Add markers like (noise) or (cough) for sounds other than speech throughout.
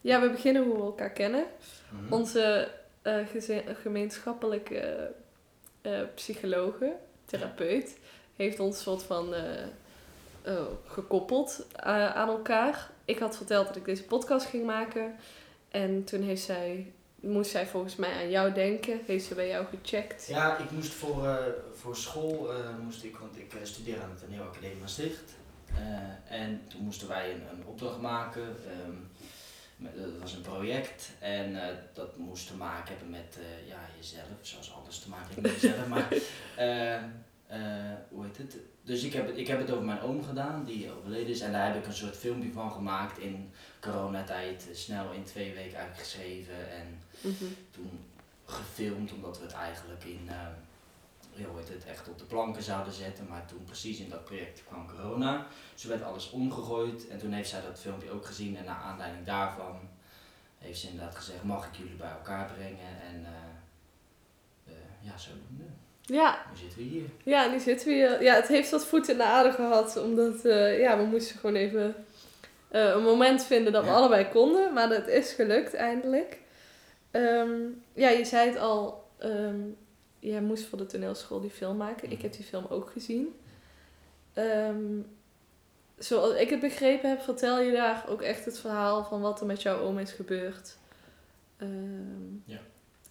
Ja, we beginnen hoe we elkaar kennen. Mhm. Onze geze- gemeenschappelijke eh, psychologe, therapeut, heeft ons soort van eh, oh, gekoppeld aan elkaar. Ik had verteld dat ik deze podcast ging maken. En toen heeft zij, moest zij volgens mij aan jou denken. Heeft ze bij jou gecheckt. Ja, ik moest voor, voor school, moest ik, want ik studeer aan de Toneelacademie Maastricht. En toen moesten wij een, een opdracht maken. ehm, dat was een project en eh, dat moest te maken hebben met eh, ja, jezelf, zoals alles te maken heeft met jezelf. maar (laughs) eh, hoe heet het? Dus ik heb, het, ik heb het over mijn oom gedaan, die overleden is. En daar heb ik een soort filmpje van gemaakt in coronatijd. Snel in twee weken eigenlijk geschreven. En Mhm. toen gefilmd, omdat we het eigenlijk in, hoe heet het, echt op de planken zouden zetten. Maar toen precies in dat project kwam corona. Dus werd alles omgegooid. En toen heeft zij dat filmpje ook gezien. En naar aanleiding daarvan heeft ze inderdaad gezegd, mag ik jullie bij elkaar brengen? En eh, eh, ja, zodoende. Ja, Nu zitten we hier. ja, nu zitten we hier. Ja, het heeft wat voet in de aarde gehad. Omdat eh, ja, we moesten gewoon even een moment vinden dat we allebei konden. Maar dat is gelukt eindelijk. Ehm, ja, je zei het al. ehm, jij moest voor de toneelschool die film maken. Ik heb die film ook gezien. Ehm, zoals ik het begrepen heb, vertel je daar ook echt het verhaal van wat er met jouw oom is gebeurd. Ehm, Ja.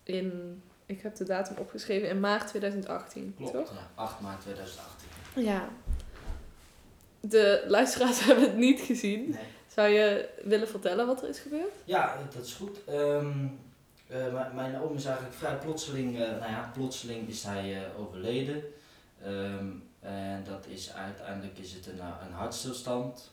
In, ik heb de datum opgeschreven, in maart 2018, Klopt, toch? ja. 8 maart 2018. Ja. De luisteraars (laughs) hebben het niet gezien. Nee. Zou je willen vertellen wat er is gebeurd? Ja, dat is goed. Ehm, eh, mijn- oom is eigenlijk vrij plotseling, eh, nou ja, plotseling is hij eh, overleden. Ehm, en dat is uiteindelijk is het een, een hartstilstand.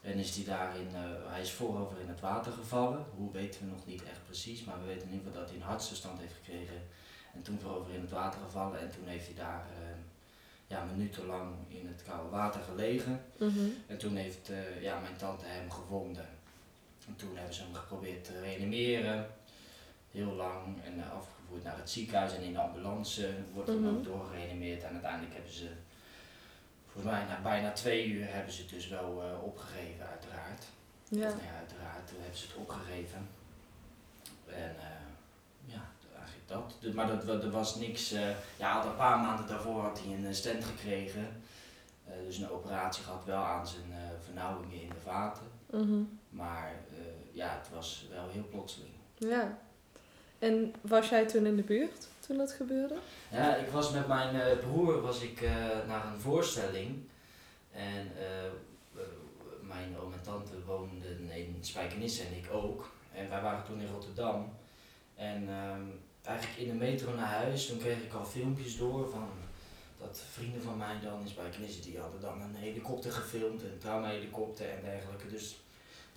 En is die daarin, hij is voorover in het water gevallen. Hoe weten we nog niet echt precies, maar we weten in ieder geval dat hij een hartstilstand heeft gekregen. En toen voorover in het water gevallen en toen heeft hij daar eh, ja, minutenlang in het koude water gelegen. En toen heeft ja, mijn tante hem gevonden. En toen hebben ze hem geprobeerd te reanimeren. Heel lang en eh, afgevoerd naar het ziekenhuis en in de ambulance wordt hij Mhm. ook doorgereanimeerd. En uiteindelijk hebben ze, volgens mij na bijna twee uur hebben ze het dus wel eh, opgegeven uiteraard. Ja. Of, nou ja, uiteraard toen hebben ze het opgegeven. En eh, ja, eigenlijk dat. Dus, maar dat, er was niks, ja al een paar maanden daarvoor had hij een stent gekregen. Dus een operatie gehad wel aan zijn vernauwingen in de vaten. Mhm. Maar ja, het was wel heel plotseling. Ja. En was jij toen in de buurt toen dat gebeurde? Ja, ik was met mijn eh, broer was ik, eh, naar een voorstelling. En eh, mijn oom en tante woonden in Spijkenisse en ik ook. En wij waren toen in Rotterdam. En ehm, eigenlijk in de metro naar huis, toen kreeg ik al filmpjes door van dat vrienden van mij dan in Spijkenisse, die hadden dan een helikopter gefilmd, een traumahelikopter en dergelijke. Dus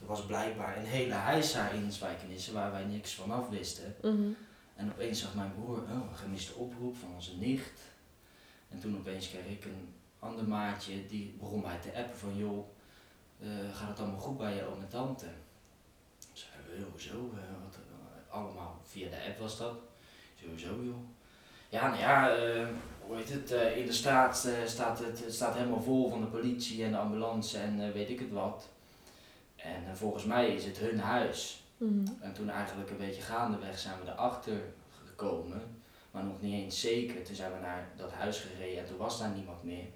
er was blijkbaar een hele heisa in Spijkenisse waar wij niks van af wisten. Mhm. En opeens zag mijn broer oh, een gemiste oproep van onze nicht. En toen opeens kreeg ik een ander maatje, die begon mij te appen van joh, eh, gaat het allemaal goed bij je oom en tante? Zeiden we, hoezo? eh, wat, eh, allemaal via de app was dat. Sowieso joh. Ja, nou ja, hoe heet het, in de straat staat het, staat helemaal vol van de politie en de ambulance en weet ik het wat. En eh, volgens mij is het hun huis. Mhm. En toen eigenlijk een beetje gaandeweg zijn we erachter gekomen, maar nog niet eens zeker. Toen zijn we naar dat huis gereden en toen was daar niemand meer.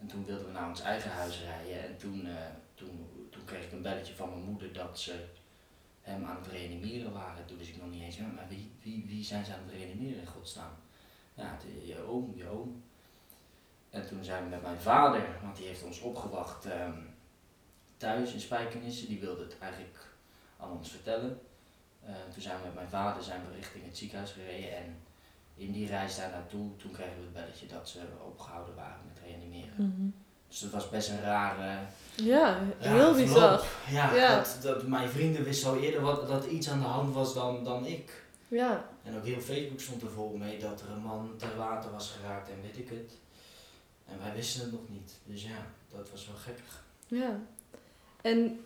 En toen wilden we naar ons eigen huis rijden en toen, eh, toen, toen kreeg ik een belletje van mijn moeder dat ze hem aan het reanimeren waren. Toen wist ik nog niet eens, maar wie, wie, wie zijn ze aan het reanimeren in godsnaam? Ja, de, je oom, je oom. En toen zijn we met mijn vader, want die heeft ons opgewacht ehm, thuis in Spijkenisse. Die wilde het eigenlijk aan ons vertellen. Eh, toen zijn we met mijn vader zijn we richting het ziekenhuis gereden en in die reis daar naartoe, toen kregen we het belletje dat ze opgehouden waren met reanimeren. Mhm. Dus dat was best een rare, Ja, rare heel bizar. Ja, Ja. Dat, dat mijn vrienden wisten al eerder wat, dat iets aan de hand was dan, dan ik. Ja. En ook heel Facebook stond er vol mee dat er een man ter water was geraakt en weet ik het. En wij wisten het nog niet. Dus ja, dat was wel gekkig. Ja. En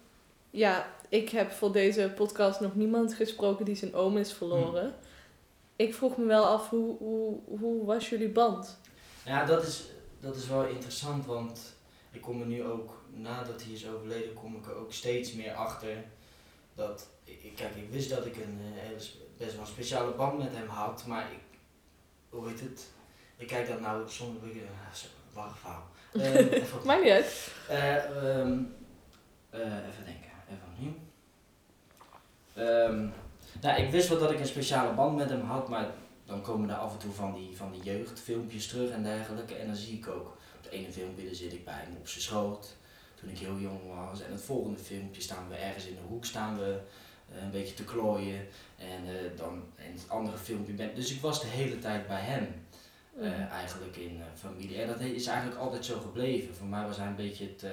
ja, ik heb voor deze podcast nog niemand gesproken die zijn oom is verloren. Ik vroeg me wel af, hoe, hoe, hoe was jullie band? Ja, dat is, dat is wel interessant, want ik kom er nu ook, nadat hij is overleden, kom ik er ook steeds meer achter dat, ik, kijk, ik wist dat ik een eh, hele, best wel een speciale band met hem had, maar ik, hoe heet het? Ik kijk dat nou beetje, uh, wacht verhaal. Op- (laughs) Maakt niet uit. eh, ehm, eh, even denken, even opnieuw. Ehm, nou, ik wist wel dat ik een speciale band met hem had, maar dan komen er af en toe van die, van die jeugdfilmpjes terug en dergelijke. En dan zie ik ook, op het ene filmpje dan zit ik bij hem op zijn schoot, toen ik heel jong was. En het volgende filmpje staan we ergens in de hoek, staan we eh, een beetje te klooien. En eh, dan in het andere filmpje ben Dus ik was de hele tijd bij hem. Eh, eigenlijk in familie. En dat is eigenlijk altijd zo gebleven. Voor mij was hij een beetje het,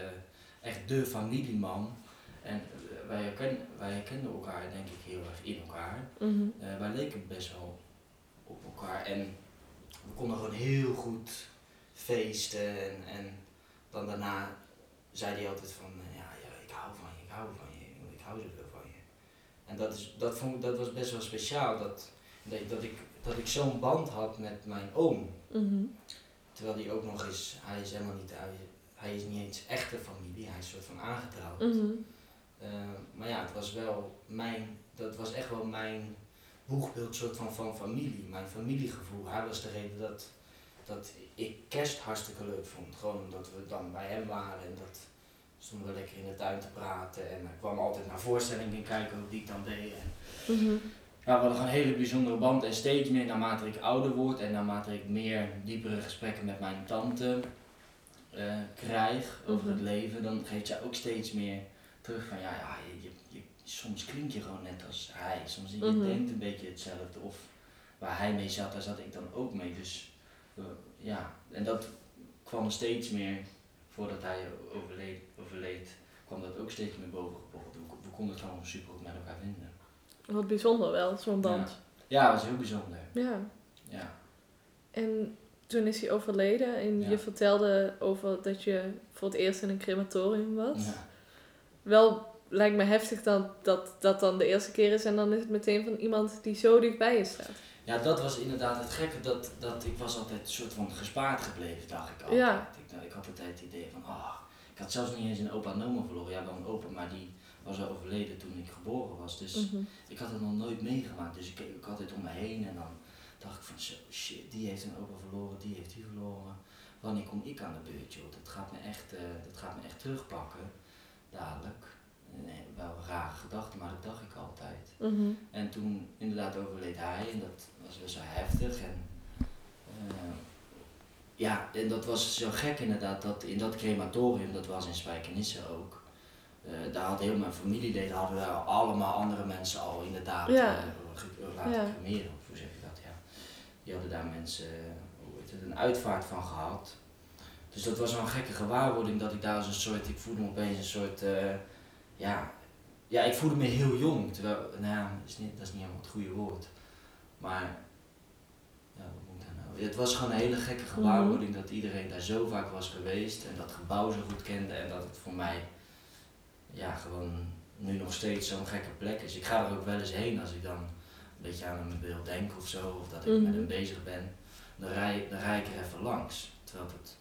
echt de familieman. En eh, wij, herken, wij herkenden elkaar denk ik heel erg in elkaar. Mhm. Eh, wij leken best wel op elkaar. En we konden gewoon heel goed feesten. En, en dan daarna zei hij altijd van, eh, ja, ja, ik hou van je, ik hou van je, ik hou zoveel van je. En dat, is, dat, vond, dat was best wel speciaal, dat, dat, ik, dat ik zo'n band had met mijn oom. Mhm. Terwijl hij ook nog eens, hij is helemaal niet, hij, hij is niet eens echte familie, hij is soort van aangetrouwd. Mhm. Eh, maar ja, het was wel mijn, dat was echt wel mijn boegbeeld soort van, van familie, mijn familiegevoel. Hij was de reden dat, dat ik kerst hartstikke leuk vond. Gewoon omdat we dan bij hem waren en dat stonden we lekker in de tuin te praten. En hij kwam altijd naar voorstellingen kijken hoe die ik dan deed. En Mhm. ja, we hadden gewoon een hele bijzondere band en steeds meer naarmate ik ouder word en naarmate ik meer diepere gesprekken met mijn tante eh, krijg over het Mhm. leven, dan geeft zij ook steeds meer terug van ja, ja je, je, soms klink je gewoon net als hij, soms je Mhm. denkt een beetje hetzelfde of waar hij mee zat, daar zat ik dan ook mee. Dus eh, ja, en dat kwam steeds meer voordat hij overleed, overleed kwam dat ook steeds meer boven geborreld. We, we konden het gewoon super goed met elkaar vinden. Wat bijzonder wel, zo'n band. Ja, dat was heel bijzonder. Ja. Ja. En toen is hij overleden en Ja. je vertelde over dat je voor het eerst in een crematorium was. Ja. Wel lijkt me heftig dat, dat dat dan de eerste keer is en dan is het meteen van iemand die zo dichtbij je staat. ja, dat was inderdaad het gekke. Dat, dat ik was altijd een soort van gespaard gebleven, dacht ik altijd. Ja. Ik, ik had altijd het idee van, ah, ik had zelfs niet eens een opa en oma verloren. Ja, wel een opa, maar die was al overleden toen ik geboren was. Dus Mhm. ik had het nog nooit meegemaakt. Dus ik keek ook altijd om me heen en dan dacht ik van, zo, shit, die heeft een opa verloren, die heeft die verloren. Wanneer kom ik aan de beurt, joh? Dat gaat me echt, eh, dat gaat me echt terugpakken, dadelijk. Nee, wel een rare gedachte, maar dat dacht ik altijd. Mhm. En toen inderdaad overleed hij en dat was wel heftig. En, eh, ja, en dat was zo gek inderdaad, dat in dat crematorium, dat was in Spijkenisse ook. eh, daar had heel mijn familieleden, hadden we allemaal andere mensen al inderdaad Ja. laten Ja. cremeren. Of hoe zeg je dat? Ja. Die hadden daar mensen, eh, hoe heet het, een uitvaart van gehad. Dus dat was wel een gekke gewaarwording dat ik daar als een soort, ik voelde me opeens een soort, eh, ja, ja, ik voelde me heel jong. Terwijl, nou ja, dat is niet, dat is niet helemaal het goede woord. Maar, ja, wat moet ik daar nou? Het was gewoon een hele gekke gewaarwording dat iedereen daar zo vaak was geweest en dat gebouw zo goed kende en dat het voor mij, ja, gewoon nu nog steeds zo'n gekke plek is. Ik ga er ook wel eens heen als ik dan een beetje aan mijn beeld denk of zo, of dat ik met Mhm. hem bezig ben. Dan rij, dan rij ik er even langs. Terwijl het,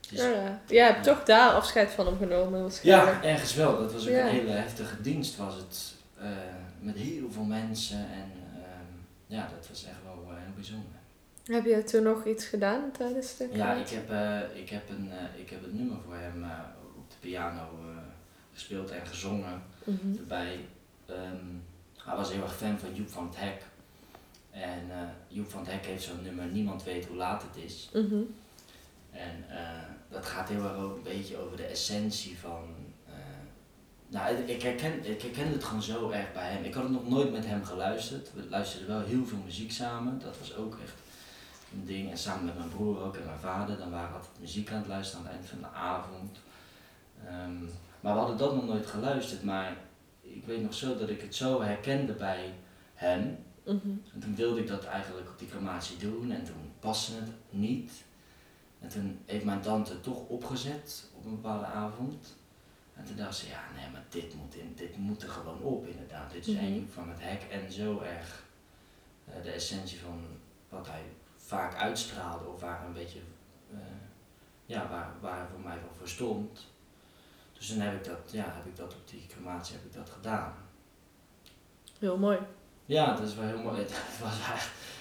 het is Ja, ja. Je hebt toch daar afscheid van hem genomen waarschijnlijk. ja, ergens wel. Dat was ook Ja. een hele heftige dienst was het. eh, met heel veel mensen en ehm, ja, dat was echt wel eh, heel bijzonder. Heb je toen nog iets gedaan tijdens de Ja, ik heb, eh, ik, heb een, ik heb een nummer voor hem op de piano gespeeld en gezongen. Mhm. Erbij, ehm, hij was heel erg fan van Joep van het Hek. En eh, Joep van het Hek heeft zo'n nummer Niemand weet hoe laat het is. Mhm. En eh, dat gaat heel erg ook een beetje over de essentie van. eh, nou, ik herken, ik herken het gewoon zo erg bij hem. Ik had het nog nooit met hem geluisterd. We luisterden wel heel veel muziek samen. Dat was ook echt een ding. En samen met mijn broer ook en mijn vader. Dan waren we altijd muziek aan het luisteren aan het eind van de avond. Ehm, maar we hadden dat nog nooit geluisterd. Maar ik weet nog zo dat ik het zo herkende bij hem. Mhm. En toen wilde ik dat eigenlijk op die crematie doen en toen paste het niet. En toen heeft mijn tante het toch opgezet op een bepaalde avond. En toen dacht ze, ja nee, maar dit moet, in, dit moet er gewoon op inderdaad. Dit is Mhm. één van het hek en zo erg eh, de essentie van wat hij vaak uitstraalde of waar een beetje, eh, ja, waar, waar hij voor mij wel voor stond. Dus toen heb ik dat, ja, heb ik dat op die crematie heb ik dat gedaan. Heel mooi. Ja, dat is wel heel mooi. (laughs) Het was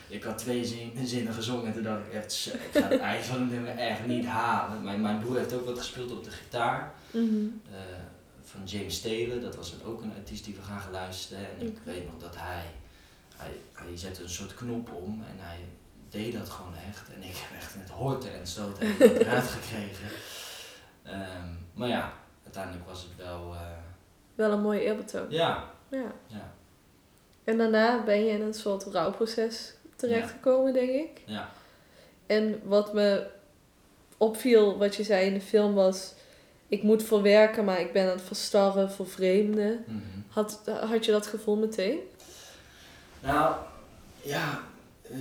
ik had twee zin, zinnen gezongen en toen dacht ik echt, ik ga het (laughs) eind van het nummer echt niet halen. Mijn, mijn broer heeft ook wat gespeeld op de gitaar. Mhm. eh, van James Taylor, dat was ook een artiest die we gaan luisteren. En ik weet nog dat hij, hij, hij zette een soort knop om en hij deed dat gewoon echt. En ik heb echt met horten en stoten eruit gekregen. (laughs) Ehm, maar ja, uiteindelijk was het wel, eh, Wel een mooie eerbetoon. ja, Ja. ja, En daarna ben je in een soort rouwproces terechtgekomen, denk ik. ja. En wat me opviel, wat je zei in de film, was... Ik moet verwerken, maar ik ben aan het verstarren, vervreemden. Mhm. Had, had je dat gevoel meteen? Nou, ja, eh,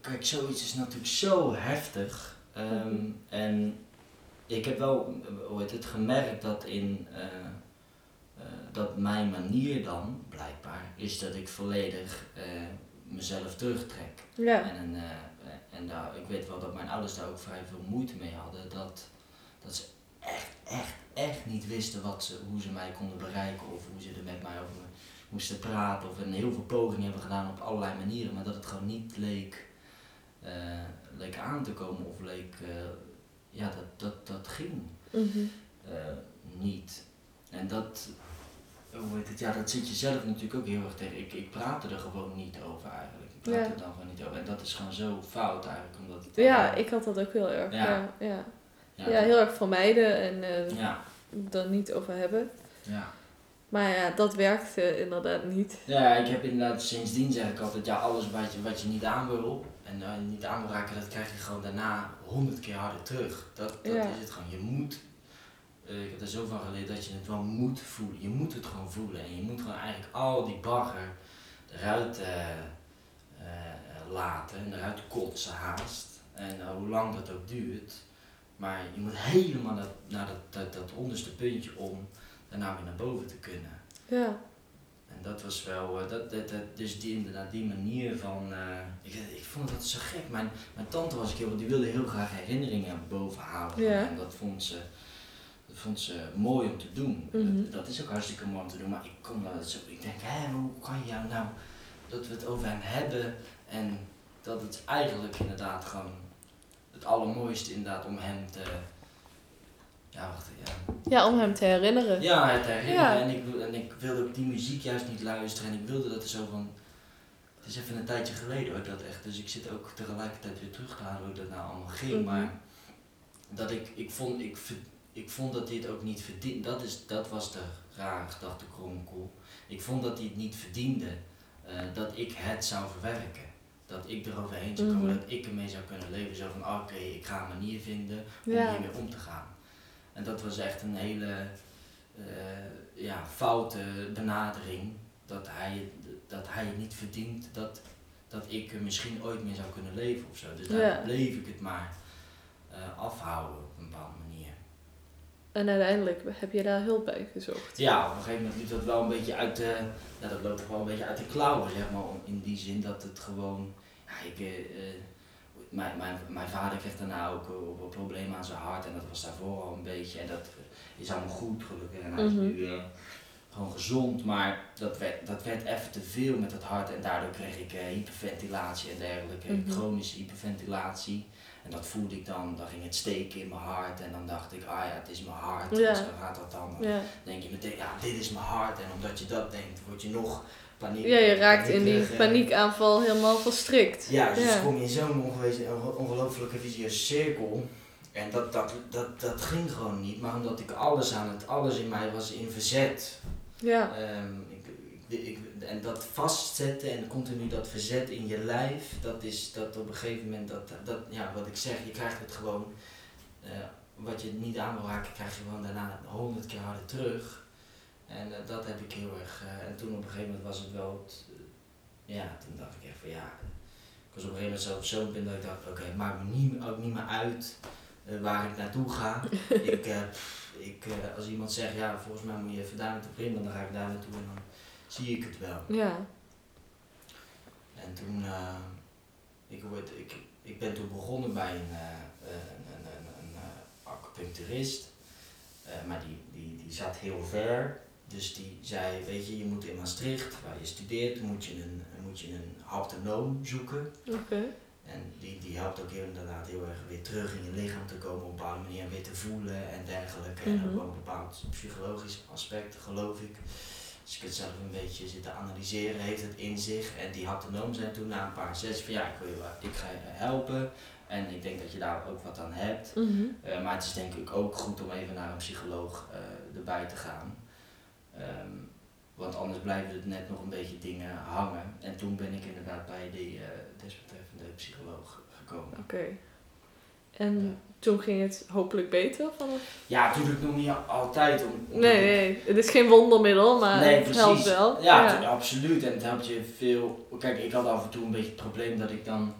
kijk, zoiets is natuurlijk zo heftig. Ehm, Mhm. En ik heb wel, heet het, gemerkt dat in, eh, eh, dat mijn manier dan, blijkbaar, is dat ik volledig eh, mezelf terugtrek. Ja. En, en daar, ik weet wel dat mijn ouders daar ook vrij veel moeite mee hadden. Dat, dat ze echt, echt, echt niet wisten wat ze, hoe ze mij konden bereiken. Of hoe ze er met mij over moesten praten. Of en heel veel pogingen hebben gedaan op allerlei manieren. Maar dat het gewoon niet leek, leek aan te komen. Of leek, ja, dat, dat, dat ging Mhm. eh, niet. En dat, hoe heet het, ja, dat zit je zelf natuurlijk ook heel erg tegen. Ik, ik praatte er gewoon niet over eigenlijk. Ik praat Ja. er dan gewoon niet over. En dat is gewoon zo fout eigenlijk. Omdat het Ja, dan- ik had dat ook heel erg. Ja. Ja, ja. heel erg vermijden en ja, er niet over hebben. ja. Maar ja, dat werkte inderdaad niet. Ja, ik heb inderdaad sindsdien zeg ik altijd, ja, alles wat je, wat je niet aan wil en eh, niet aan wil raken, dat krijg je gewoon daarna honderd keer harder terug. Dat, dat Ja. is het gewoon. Je moet, eh, ik heb er zo van geleerd dat je het wel moet voelen. Je moet het gewoon voelen en je moet gewoon eigenlijk al die bagger eruit eh, laten en eruit kotsen haast. En hoe lang dat ook duurt. Maar je moet helemaal naar, naar dat, dat, dat onderste puntje om daarna weer naar boven te kunnen. Ja. En dat was wel, eh, dat, dat, dat, dus die, inderdaad die manier van, eh, ik, ik vond dat zo gek. Mijn, mijn tante was ik heel, die wilde heel graag herinneringen bovenhalen. Ja. En dat vond ze, dat vond ze mooi om te doen. Mhm. dat, dat is ook hartstikke mooi om te doen, maar ik kon dat zo, ik denk, hé, hoe kan je nou, dat we het over hem hebben en dat het eigenlijk inderdaad gewoon het allermooiste inderdaad om hem te, ja wacht, ja, ja, om hem te herinneren. ja, het herinneren. Ja. En, ik, en ik wilde ook die muziek juist niet luisteren. En ik wilde dat er zo van... Het is even een tijdje geleden hoor, dat echt. Dus ik zit ook tegelijkertijd weer terug te halen hoe dat nou allemaal ging. Mhm. Maar dat ik, ik vond, ik, ik vond dat dit ook niet verdiende. Dat, is, dat was de rare gedachte kronkel. Ik vond dat hij het niet verdiende eh, dat ik het zou verwerken. Dat ik eroverheen zou komen, Mhm. dat ik ermee zou kunnen leven. Zo van, oké, ik ga een manier vinden om Ja. hiermee om te gaan. En dat was echt een hele eh, ja, foute benadering. Dat hij, het- dat hij het niet verdient dat, dat ik misschien ooit mee zou kunnen leven of zo. Dus daar Ja. bleef ik het maar eh, afhouden op een bepaalde manier. En uiteindelijk heb je daar hulp bij gezocht. Ja, op een gegeven moment liep dat wel een beetje uit de, ja, dat loopt wel een beetje uit de klauwen, zeg maar. In die zin dat het gewoon, ja, ik, eh, mijn, mijn, mijn vader kreeg daarna ook eh, een probleem aan zijn hart en dat was daarvoor al een beetje. En dat is allemaal goed gelukkig en hij is Mhm. nu eh, gewoon gezond, maar dat werd, dat werd even te veel met het hart en daardoor kreeg ik eh, hyperventilatie en dergelijke, Mhm. chronische hyperventilatie. En dat voelde ik dan, dan ging het steken in mijn hart en dan dacht ik, ah ja, het is mijn hart. Ja. Dus dan gaat dat dan Ja, denk je meteen, ja, dit is mijn hart. En omdat je dat denkt, word je nog paniek. ja je raakt in die paniekaanval helemaal verstrikt. Ja, dus Ja. kom je in zo'n ongewezen- onge- ongelofelijke visieuze cirkel. En dat, dat, dat, dat ging gewoon niet. Maar omdat ik alles aan het, alles in mij was in verzet. Ja, Ehm, ik, ik, ik- en dat vastzetten en continu dat verzet in je lijf, dat is dat op een gegeven moment, dat, dat, ja, wat ik zeg, je krijgt het gewoon, eh, wat je niet aan wil raken, krijg je gewoon daarna honderd keer harder terug. En eh, dat heb ik heel erg, eh, en toen op een gegeven moment was het wel, eh, ja, toen dacht ik echt van ja, ik was op een gegeven moment zo op zo'n punt dat ik dacht, oké, het maakt me niet, ook niet meer uit eh, waar ik naartoe ga. (laughs) ik, eh, ik, eh, als iemand zegt, ja, volgens mij moet je even daar naartoe klimmen, dan ga ik daar naartoe en dan zie ik het wel. ja. En toen, eh, ik, word, ik, ik ben toen begonnen bij een, eh, een, een, een, een, eh, acupuncturist, Eh, maar die, die, die zat heel ver. Dus die zei, weet je, je moet in Maastricht, waar je studeert, moet je een, moet je een haptonoom zoeken. Oké. En die, die helpt ook inderdaad heel erg weer terug in je lichaam te komen op een bepaalde manier weer te voelen en dergelijke. En Mhm. ook wel een bepaald psychologisch aspect, geloof ik. Als ik het zelf een beetje zit te analyseren, heeft het in zich. En die haptonoom zei toen na een paar sessies van ja, ik, wil je, ik ga je helpen. En ik denk dat je daar ook wat aan hebt. Mhm. Eh, maar het is denk ik ook goed om even naar een psycholoog eh, erbij te gaan. Ehm, want anders blijven er net nog een beetje dingen hangen. En toen ben ik inderdaad bij die eh, desbetreffende psycholoog gekomen. Oké. En Ja. toen ging het hopelijk beter vanaf? Ja, natuurlijk nog niet altijd. Om, om- Nee, nee. Het is geen wondermiddel, maar Nee, het precies. helpt wel. Ja, absoluut. En het helpt je veel. Kijk, ik had af en toe een beetje het probleem dat ik dan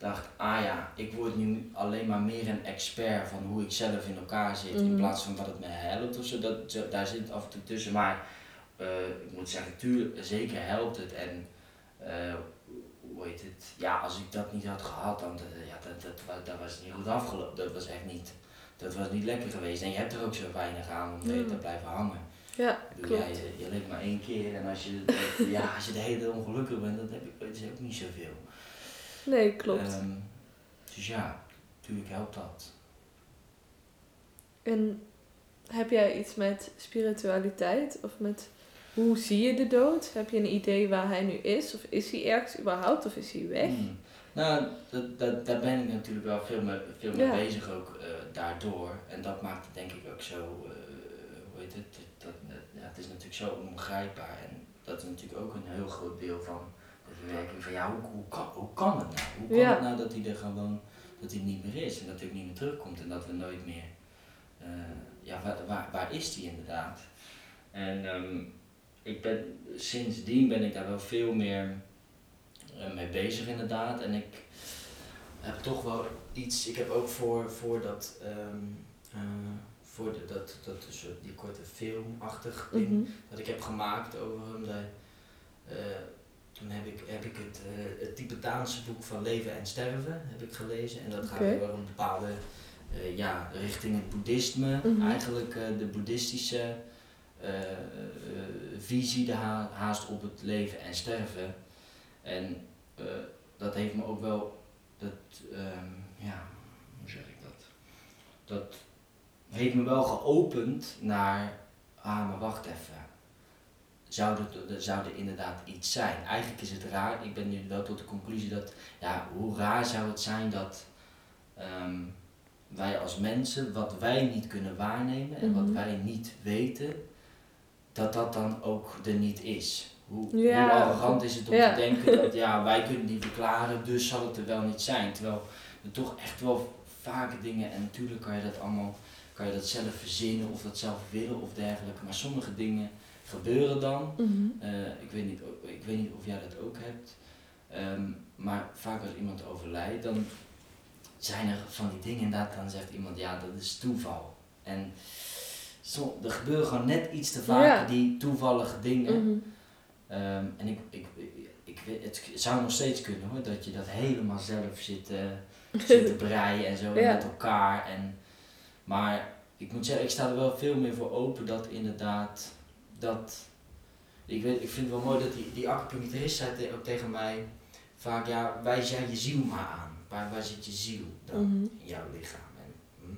dacht, ah ja, ik word nu alleen maar meer een expert van hoe ik zelf in elkaar zit, in Mhm. plaats van wat het me helpt of zo. Dat, daar zit af en toe tussen. Maar eh, ik moet zeggen, tuurlijk, zeker helpt het. En eh, hoe heet het? Ja, als ik dat niet had gehad, dan eh, ja, dat, dat, dat was niet goed afgelopen. Dat was echt niet. Dat was niet lekker geweest. En je hebt er ook zo weinig aan om Mm. te blijven hangen. Ja, je, je leeft maar één keer en als je, (laughs) ja, als je de hele ongelukkig bent, dat heb ik, dat is ook niet zoveel. Nee, klopt. Ehm, dus ja, natuurlijk helpt dat. En heb jij iets met spiritualiteit of met hoe zie je de dood? Heb je een idee waar hij nu is? Of is hij ergens überhaupt of is hij weg? Hmm. Nou, dat, dat, daar ben ik natuurlijk wel veel mee, veel mee Ja. bezig ook eh, daardoor. En dat maakt het denk ik ook zo, eh, hoe heet het, dat, dat, ja, het is natuurlijk zo onbegrijpbaar. En dat is natuurlijk ook een heel groot deel van verwerking van, ja, hoe, hoe, kan, hoe kan het nou? Hoe kan Ja. het nou dat hij er gewoon, dat hij niet meer is en dat hij ook niet meer terugkomt en dat we nooit meer, eh, ja, waar, waar, waar is hij inderdaad? En ehm, ik ben, sindsdien ben ik daar wel veel meer eh, mee bezig inderdaad. En ik heb toch wel iets, ik heb ook voor, voor dat, ehm, eh, voor de, dat, dat soort, die korte filmachtig ding Mhm. dat ik heb gemaakt over hem. Eh, toen heb ik, heb ik het, eh, het Tibetaanse boek van Leven en Sterven heb ik gelezen. En dat gaat over een bepaalde eh, ja, richting het boeddhisme. Mhm. Eigenlijk eh, de boeddhistische visie de ha- haast op het leven en sterven. En dat heeft me ook wel, dat, ehm, ja, hoe zeg ik dat? Dat heeft me wel geopend naar, ah maar wacht even. Zou er, zou er inderdaad iets zijn? Eigenlijk is het raar, ik ben nu wel tot de conclusie dat, ja, hoe raar zou het zijn dat ehm, wij als mensen, wat wij niet kunnen waarnemen en wat Mhm. wij niet weten, dat dat dan ook er niet is. Hoe, Ja. hoe arrogant is het om Ja. te denken dat (laughs) ja, wij kunnen niet verklaren, dus zal het er wel niet zijn. Terwijl er toch echt wel vaker dingen, en natuurlijk kan je dat allemaal, kan je dat zelf verzinnen of dat zelf willen of dergelijke, maar sommige dingen gebeuren dan. Mhm. Eh, ik, weet niet, ik weet niet of jij dat ook hebt, Ehm, maar vaak als iemand overlijdt, dan zijn er van die dingen inderdaad, dan zegt iemand ja, dat is toeval. En zo, er gebeuren gewoon net iets te vaak Ja. die toevallige dingen. Mhm. Ehm, en ik, ik, ik, het zou nog steeds kunnen hoor, dat je dat helemaal zelf zit, eh, zit te (laughs) breien en zo Ja. met elkaar. En, maar ik moet zeggen, ik sta er wel veel meer voor open dat inderdaad, dat, ik, weet, ik vind het wel mooi dat die, die acupuncturist zei te- ook tegen mij vaak, ja, wijs jij je ziel maar aan. Waar, waar zit je ziel dan Mhm. in jouw lichaam? En, hm,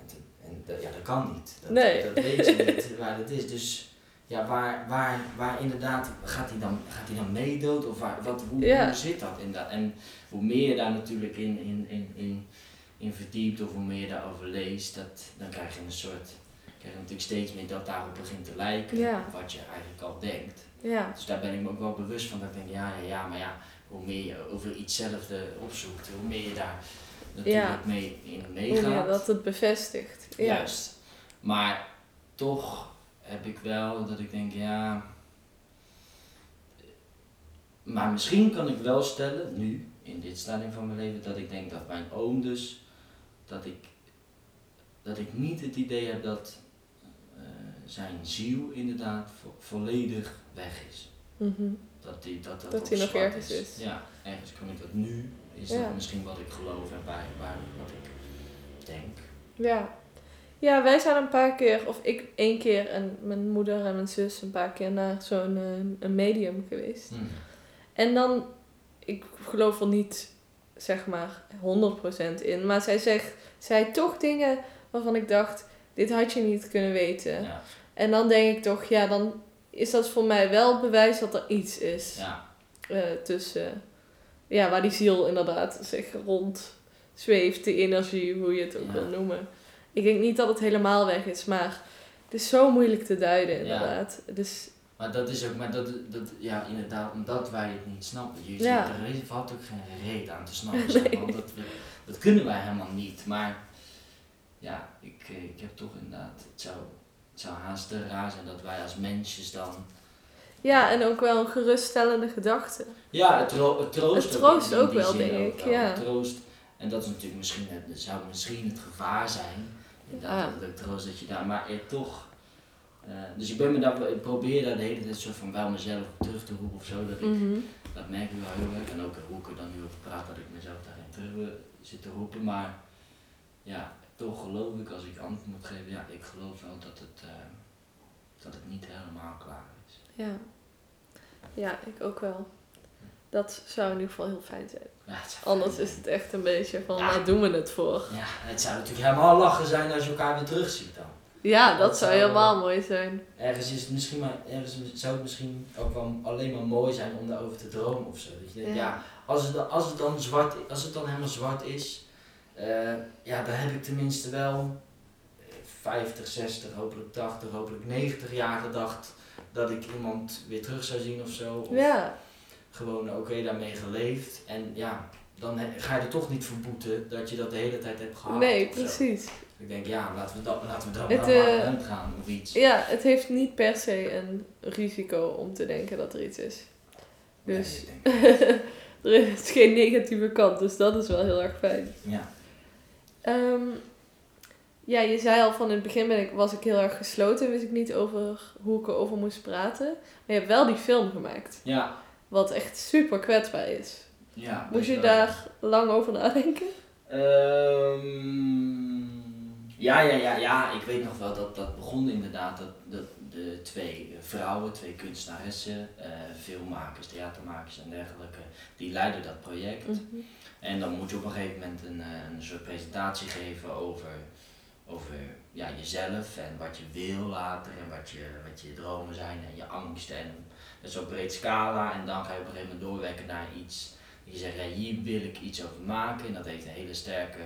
en, te- en dat- ja, dat kan niet. Dat, Nee. dat weet je niet waar dat is. Dus ja, waar, waar, waar inderdaad, gaat hij dan, gaat hij dan meedood? Of waar, wat, hoe, hoe zit dat inderdaad? En hoe meer je daar natuurlijk in, in, in, in, in verdiept of hoe meer je daarover leest, dat, dan krijg je een soort, krijg je natuurlijk steeds meer dat daarop begint te lijken, Ja. wat je eigenlijk al denkt. Ja. Dus daar ben ik me ook wel bewust van, dat ik denk, ja, ja, ja, maar ja, hoe meer je over ietszelfde opzoekt, hoe meer je daar natuurlijk Ja. mee in meegaat. meer dat het bevestigt. Ja. Juist. Maar toch heb ik wel dat ik denk, ja. Maar misschien kan ik wel stellen, nu, in dit stadium van mijn leven, dat ik denk dat mijn oom dus, dat ik, dat ik niet het idee heb dat zijn ziel inderdaad vo- volledig weg is. Mhm. Dat die, dat, dat, Dat hij nog ergens is. Ja, ergens kan ik dat nu, is Ja. dat misschien wat ik geloof en waar, waar, wat ik denk. Ja. Ja, wij zijn een paar keer, of ik één keer en mijn moeder en mijn zus een paar keer naar zo'n eh, een medium geweest. Hmm. En dan, ik geloof er niet, zeg maar, 100% in. Maar zij zegt, zij toch dingen waarvan ik dacht, dit had je niet kunnen weten. Ja, En dan denk ik toch, ja, dan is dat voor mij wel bewijs dat er iets is ja, eh, tussen, ja, waar die ziel inderdaad zich rond zweeft, de energie, hoe je het ook Ja. wil noemen. Ik denk niet dat het helemaal weg is, maar het is zo moeilijk te duiden inderdaad. Dus maar dat is ook, maar dat, dat, ja, inderdaad, omdat wij het niet snappen. Je Ja. ziet, er valt ook geen reet aan te snappen, (laughs) want dat, dat kunnen wij helemaal niet. Maar ja, ik, eh, ik heb toch inderdaad, het zou, het zou haast te raar zijn dat wij als mensjes dan ja, en ook wel een geruststellende gedachte. Ja, het, tro het troost Het troost ook wel, denk ook ik, wel. ja. Het troost, en dat is natuurlijk misschien, het, zou misschien het gevaar zijn. Inderdaad, Ja. dat het troost dat je daar, maar toch. eh, dus ik, ben me daar, ik probeer daar de hele tijd soort van wel mezelf terug te roepen of zo. Dat, ik, Mhm. dat merk ik wel heel erg. En ook hoe ik er dan nu over praat, dat ik mezelf daarin terug zit te roepen. Maar ja, toch geloof ik als ik antwoord moet geven, ja, ik geloof wel dat het, eh, dat het niet helemaal klaar is. Ja. ja, ik ook wel. Dat zou in ieder geval heel fijn zijn. Ja, Anders fijn is het echt een beetje van, Ja. waar doen we het voor? Ja, het zou natuurlijk helemaal lachen zijn als je elkaar weer terugziet dan. Ja, dat, Dat zou zou- helemaal mooi zijn. Ergens is het misschien maar, ergens zou het misschien ook wel alleen maar mooi zijn om daarover te dromen of zo. Dat je denkt, Ja. ja, als, het, dan- als het dan zwart, als het dan helemaal zwart is, eh, ja, dan heb ik tenminste wel eh, 50, 60, hopelijk 80, hopelijk 90 jaar gedacht dat ik iemand weer terug zou zien of zo. Of Ja, gewoon oké daarmee geleefd. En ja, dan ga je er toch niet voor boeten dat je dat de hele tijd hebt gehad. nee, zo. precies. Ik denk, ja, laten we dat, laten we dat Het, eh, uitgaan of iets. Ja, het heeft niet per se een risico om te denken dat er iets is. Dus Nee, (laughs) er is geen negatieve kant, dus dat is wel heel erg fijn. ja. Ehm, ja, je zei al van in het begin ben ik, was ik heel erg gesloten, wist ik niet over hoe ik erover moest praten. Maar je hebt wel die film gemaakt, Ja. wat echt super kwetsbaar is. ja Moest je wel. daar lang over nadenken? Ehm, ja, ja, ja, ja, ik weet nog wel dat dat begon inderdaad. Dat, dat de twee vrouwen, twee kunstenaressen, eh, filmmakers, theatermakers en dergelijke, die leiden dat project. Mhm. En dan moet je op een gegeven moment een, eh, een soort presentatie geven over, over ja, jezelf en wat je wil later en wat je, wat je dromen zijn en je angsten. En dat is op breed scala en dan ga je op een gegeven moment doorwerken naar iets. Je zegt, ja, hier wil ik iets over maken en dat heeft een hele sterke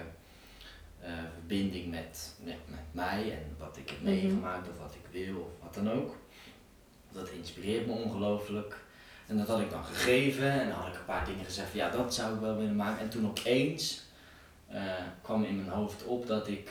eh, verbinding met, met mij en wat ik heb Mhm. meegemaakt of wat ik wil of wat dan ook. Dat inspireert me ongelooflijk. En dat had ik dan gegeven en dan had ik een paar dingen gezegd van ja, dat zou ik wel willen maken. En toen opeens eh, kwam in mijn hoofd op dat ik,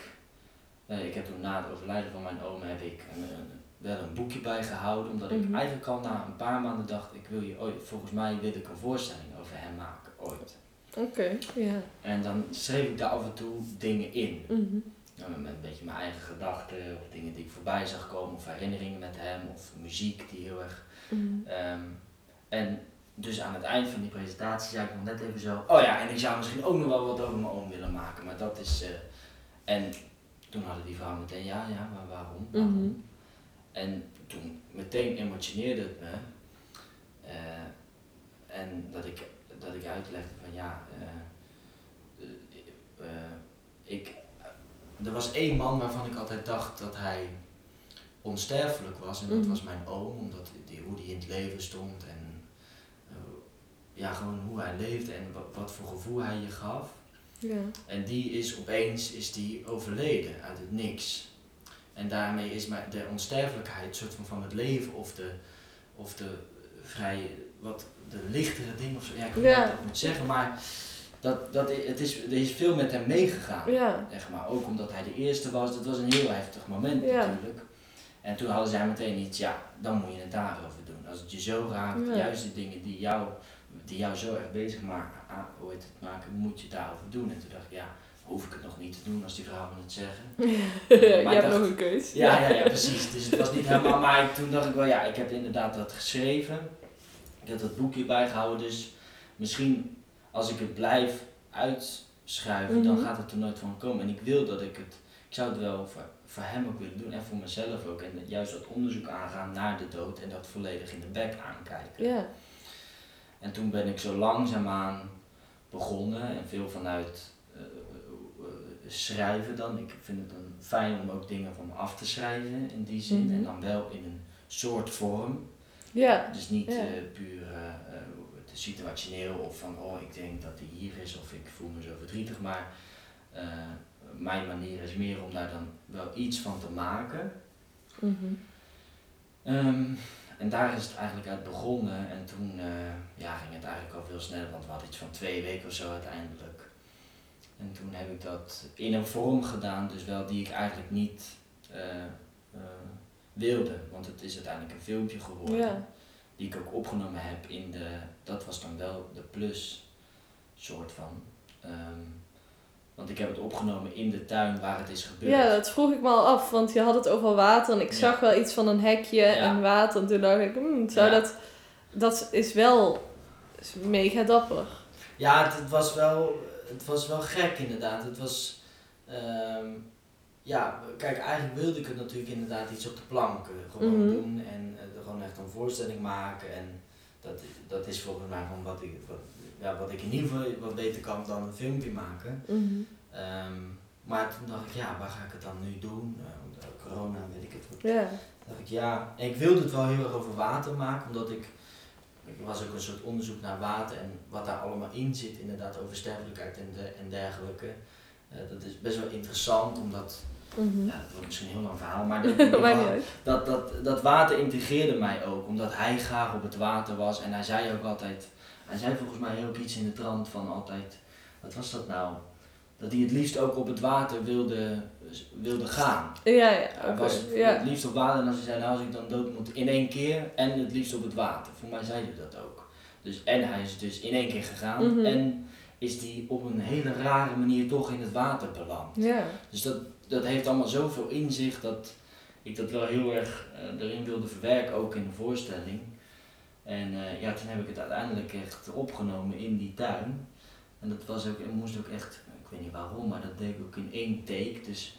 eh, ik heb toen na het overlijden van mijn oom heb ik een, een- wel een boekje bijgehouden. Omdat ik Mhm. eigenlijk al na een paar maanden dacht, ik wil je ooit, volgens mij wil ik een voorstelling over hem maken, ooit. Oké, ja. En dan schreef ik daar af en toe dingen in. Mhm. Ja, met een beetje mijn eigen gedachten of dingen die ik voorbij zag komen of herinneringen met hem of muziek die heel erg Mhm. Ehm, en dus aan het eind van die presentatie zei ik nog net even zo, oh ja, en ik zou misschien ook nog wel wat over mijn oom willen maken, maar dat is... eh, en toen hadden die vrouwen meteen, ja, ja, maar waarom? waarom? Mhm. En toen meteen emotioneerde het me. eh, en dat ik, dat ik uitlegde van ja, eh, ik, er was één man waarvan ik altijd dacht dat hij onsterfelijk was. En dat Mhm. was mijn oom, omdat die, hoe die in het leven stond en ja, gewoon hoe hij leefde en wat, wat voor gevoel hij je gaf. Ja. En die is opeens is die overleden uit het niks. En daarmee is maar de onsterfelijkheid soort van, van het leven of de, of de vrij wat de lichtere dingen of zo. Ja, ik weet Ja. ik moet zeggen, maar dat, dat, het is, er is veel met hem meegegaan. Ja. Zeg maar. Ook omdat hij de eerste was, dat was een heel heftig moment Ja. natuurlijk. En toen hadden zij meteen iets, ja, dan moet je het daarover doen. Als het je zo raakt, juist de dingen die jou, die jou zo erg bezig maken, ah, heet het maken, moet je het daarover doen. En toen dacht ik, ja, hoef ik het nog niet te doen als die vrouwen het zeggen. (laughs) je maar hebt dacht- nog een keus. Ja, ja, ja, precies. Dus het was niet helemaal, maar toen dacht ik wel, ja, ik heb inderdaad dat geschreven. Ik heb dat boekje bijgehouden, dus misschien als ik het blijf uitschuiven, dan Mhm. gaat het er nooit van komen. En ik wil dat ik het, ik zou het wel voor, voor hem ook willen doen en voor mezelf ook. En juist dat onderzoek aangaan naar de dood en dat volledig in de bek aankijken. Ja. En toen ben ik zo langzaamaan begonnen en veel vanuit eh, eh, schrijven dan. Ik vind het dan fijn om ook dingen van me af te schrijven in die zin. Mhm. En dan wel in een soort vorm. Ja. Dus niet Ja. eh, puur eh, eh, situationeel of van oh ik denk dat hij hier is of ik voel me zo verdrietig. Maar eh, mijn manier is meer om daar dan wel iets van te maken. Ehm, en daar is het eigenlijk uit begonnen. En toen eh, ja, ging het eigenlijk al veel sneller, want we hadden iets van twee weken of zo uiteindelijk. En toen heb ik dat in een vorm gedaan, dus wel die ik eigenlijk niet eh, eh, wilde. Want het is uiteindelijk een filmpje geworden. Ja. Die ik ook opgenomen heb in de, dat was dan wel de plus soort van. Ehm, want ik heb het opgenomen in de tuin waar het is gebeurd. Ja, dat vroeg ik me al af, want je had het over water en ik Ja. zag wel iets van een hekje en water. En toen dacht ik, hmm, zou Ja. dat... Dat is wel is mega dapper. Ja, het, het was wel, het was wel gek inderdaad. Het was, ehm, ja, kijk, eigenlijk wilde ik het natuurlijk inderdaad iets op de plank eh, gewoon Mhm. doen en eh, er gewoon echt een voorstelling maken. En dat, dat is volgens mij gewoon wat ik, wat, ja, wat ik in ieder geval wat beter kan dan een filmpje maken. Mhm. Ehm, maar toen dacht ik, ja, waar ga ik het dan nu doen? Eh, corona, weet ik het wat. Ja. dacht ik, ja, en ik wilde het wel heel erg over water maken, omdat ik, er was ook een soort onderzoek naar water en wat daar allemaal in zit, inderdaad, over sterfelijkheid en, de, en dergelijke. Eh, dat is best wel interessant, omdat, Mhm. ja, dat wordt misschien een heel lang verhaal, maar (laughs) dat, dat, dat, dat water integreerde mij ook, omdat hij graag op het water was en hij zei ook altijd, hij zei volgens mij ook iets in de trant van altijd, wat was dat nou? Dat hij het liefst ook op het water wilde, wilde gaan. Ja, ja, Hij was ja. het liefst op water en als hij zei, nou als ik dan dood moet in één keer en het liefst op het water. Voor mij zei hij dat ook. Dus, en hij is dus in één keer gegaan Mhm. en is die op een hele rare manier toch in het water beland. Ja. Dus dat, dat heeft allemaal zoveel inzicht dat ik dat wel heel erg eh, erin wilde verwerken, ook in de voorstelling. En eh, ja, toen heb ik het uiteindelijk echt opgenomen in die tuin. En dat was ook, en moest ook echt, ik weet niet waarom, maar dat deed ik ook in één take. Dus,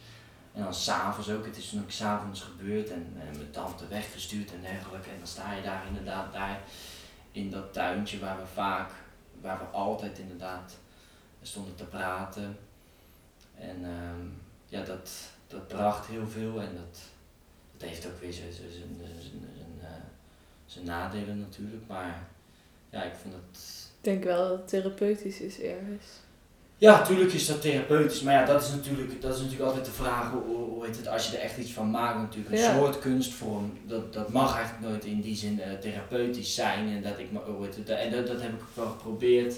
en dan s'avonds ook, het is toen ook s'avonds gebeurd en, en mijn tante weggestuurd en dergelijke. En dan sta je daar inderdaad daar in dat tuintje waar we vaak, waar we altijd inderdaad stonden te praten. En ehm, ja, dat, dat bracht heel veel en dat, dat heeft ook weer zijn, zijn, nadelen natuurlijk. Maar ja, ik vond het Ik denk wel dat het therapeutisch is ergens. ja, natuurlijk is dat therapeutisch, maar ja, dat is natuurlijk, dat is natuurlijk altijd de vraag, hoe, hoe heet het, als je er echt iets van maakt natuurlijk, een Ja. soort kunstvorm, dat, dat mag eigenlijk nooit in die zin eh, therapeutisch zijn en dat ik, hoe heet het, en dat, dat heb ik wel geprobeerd,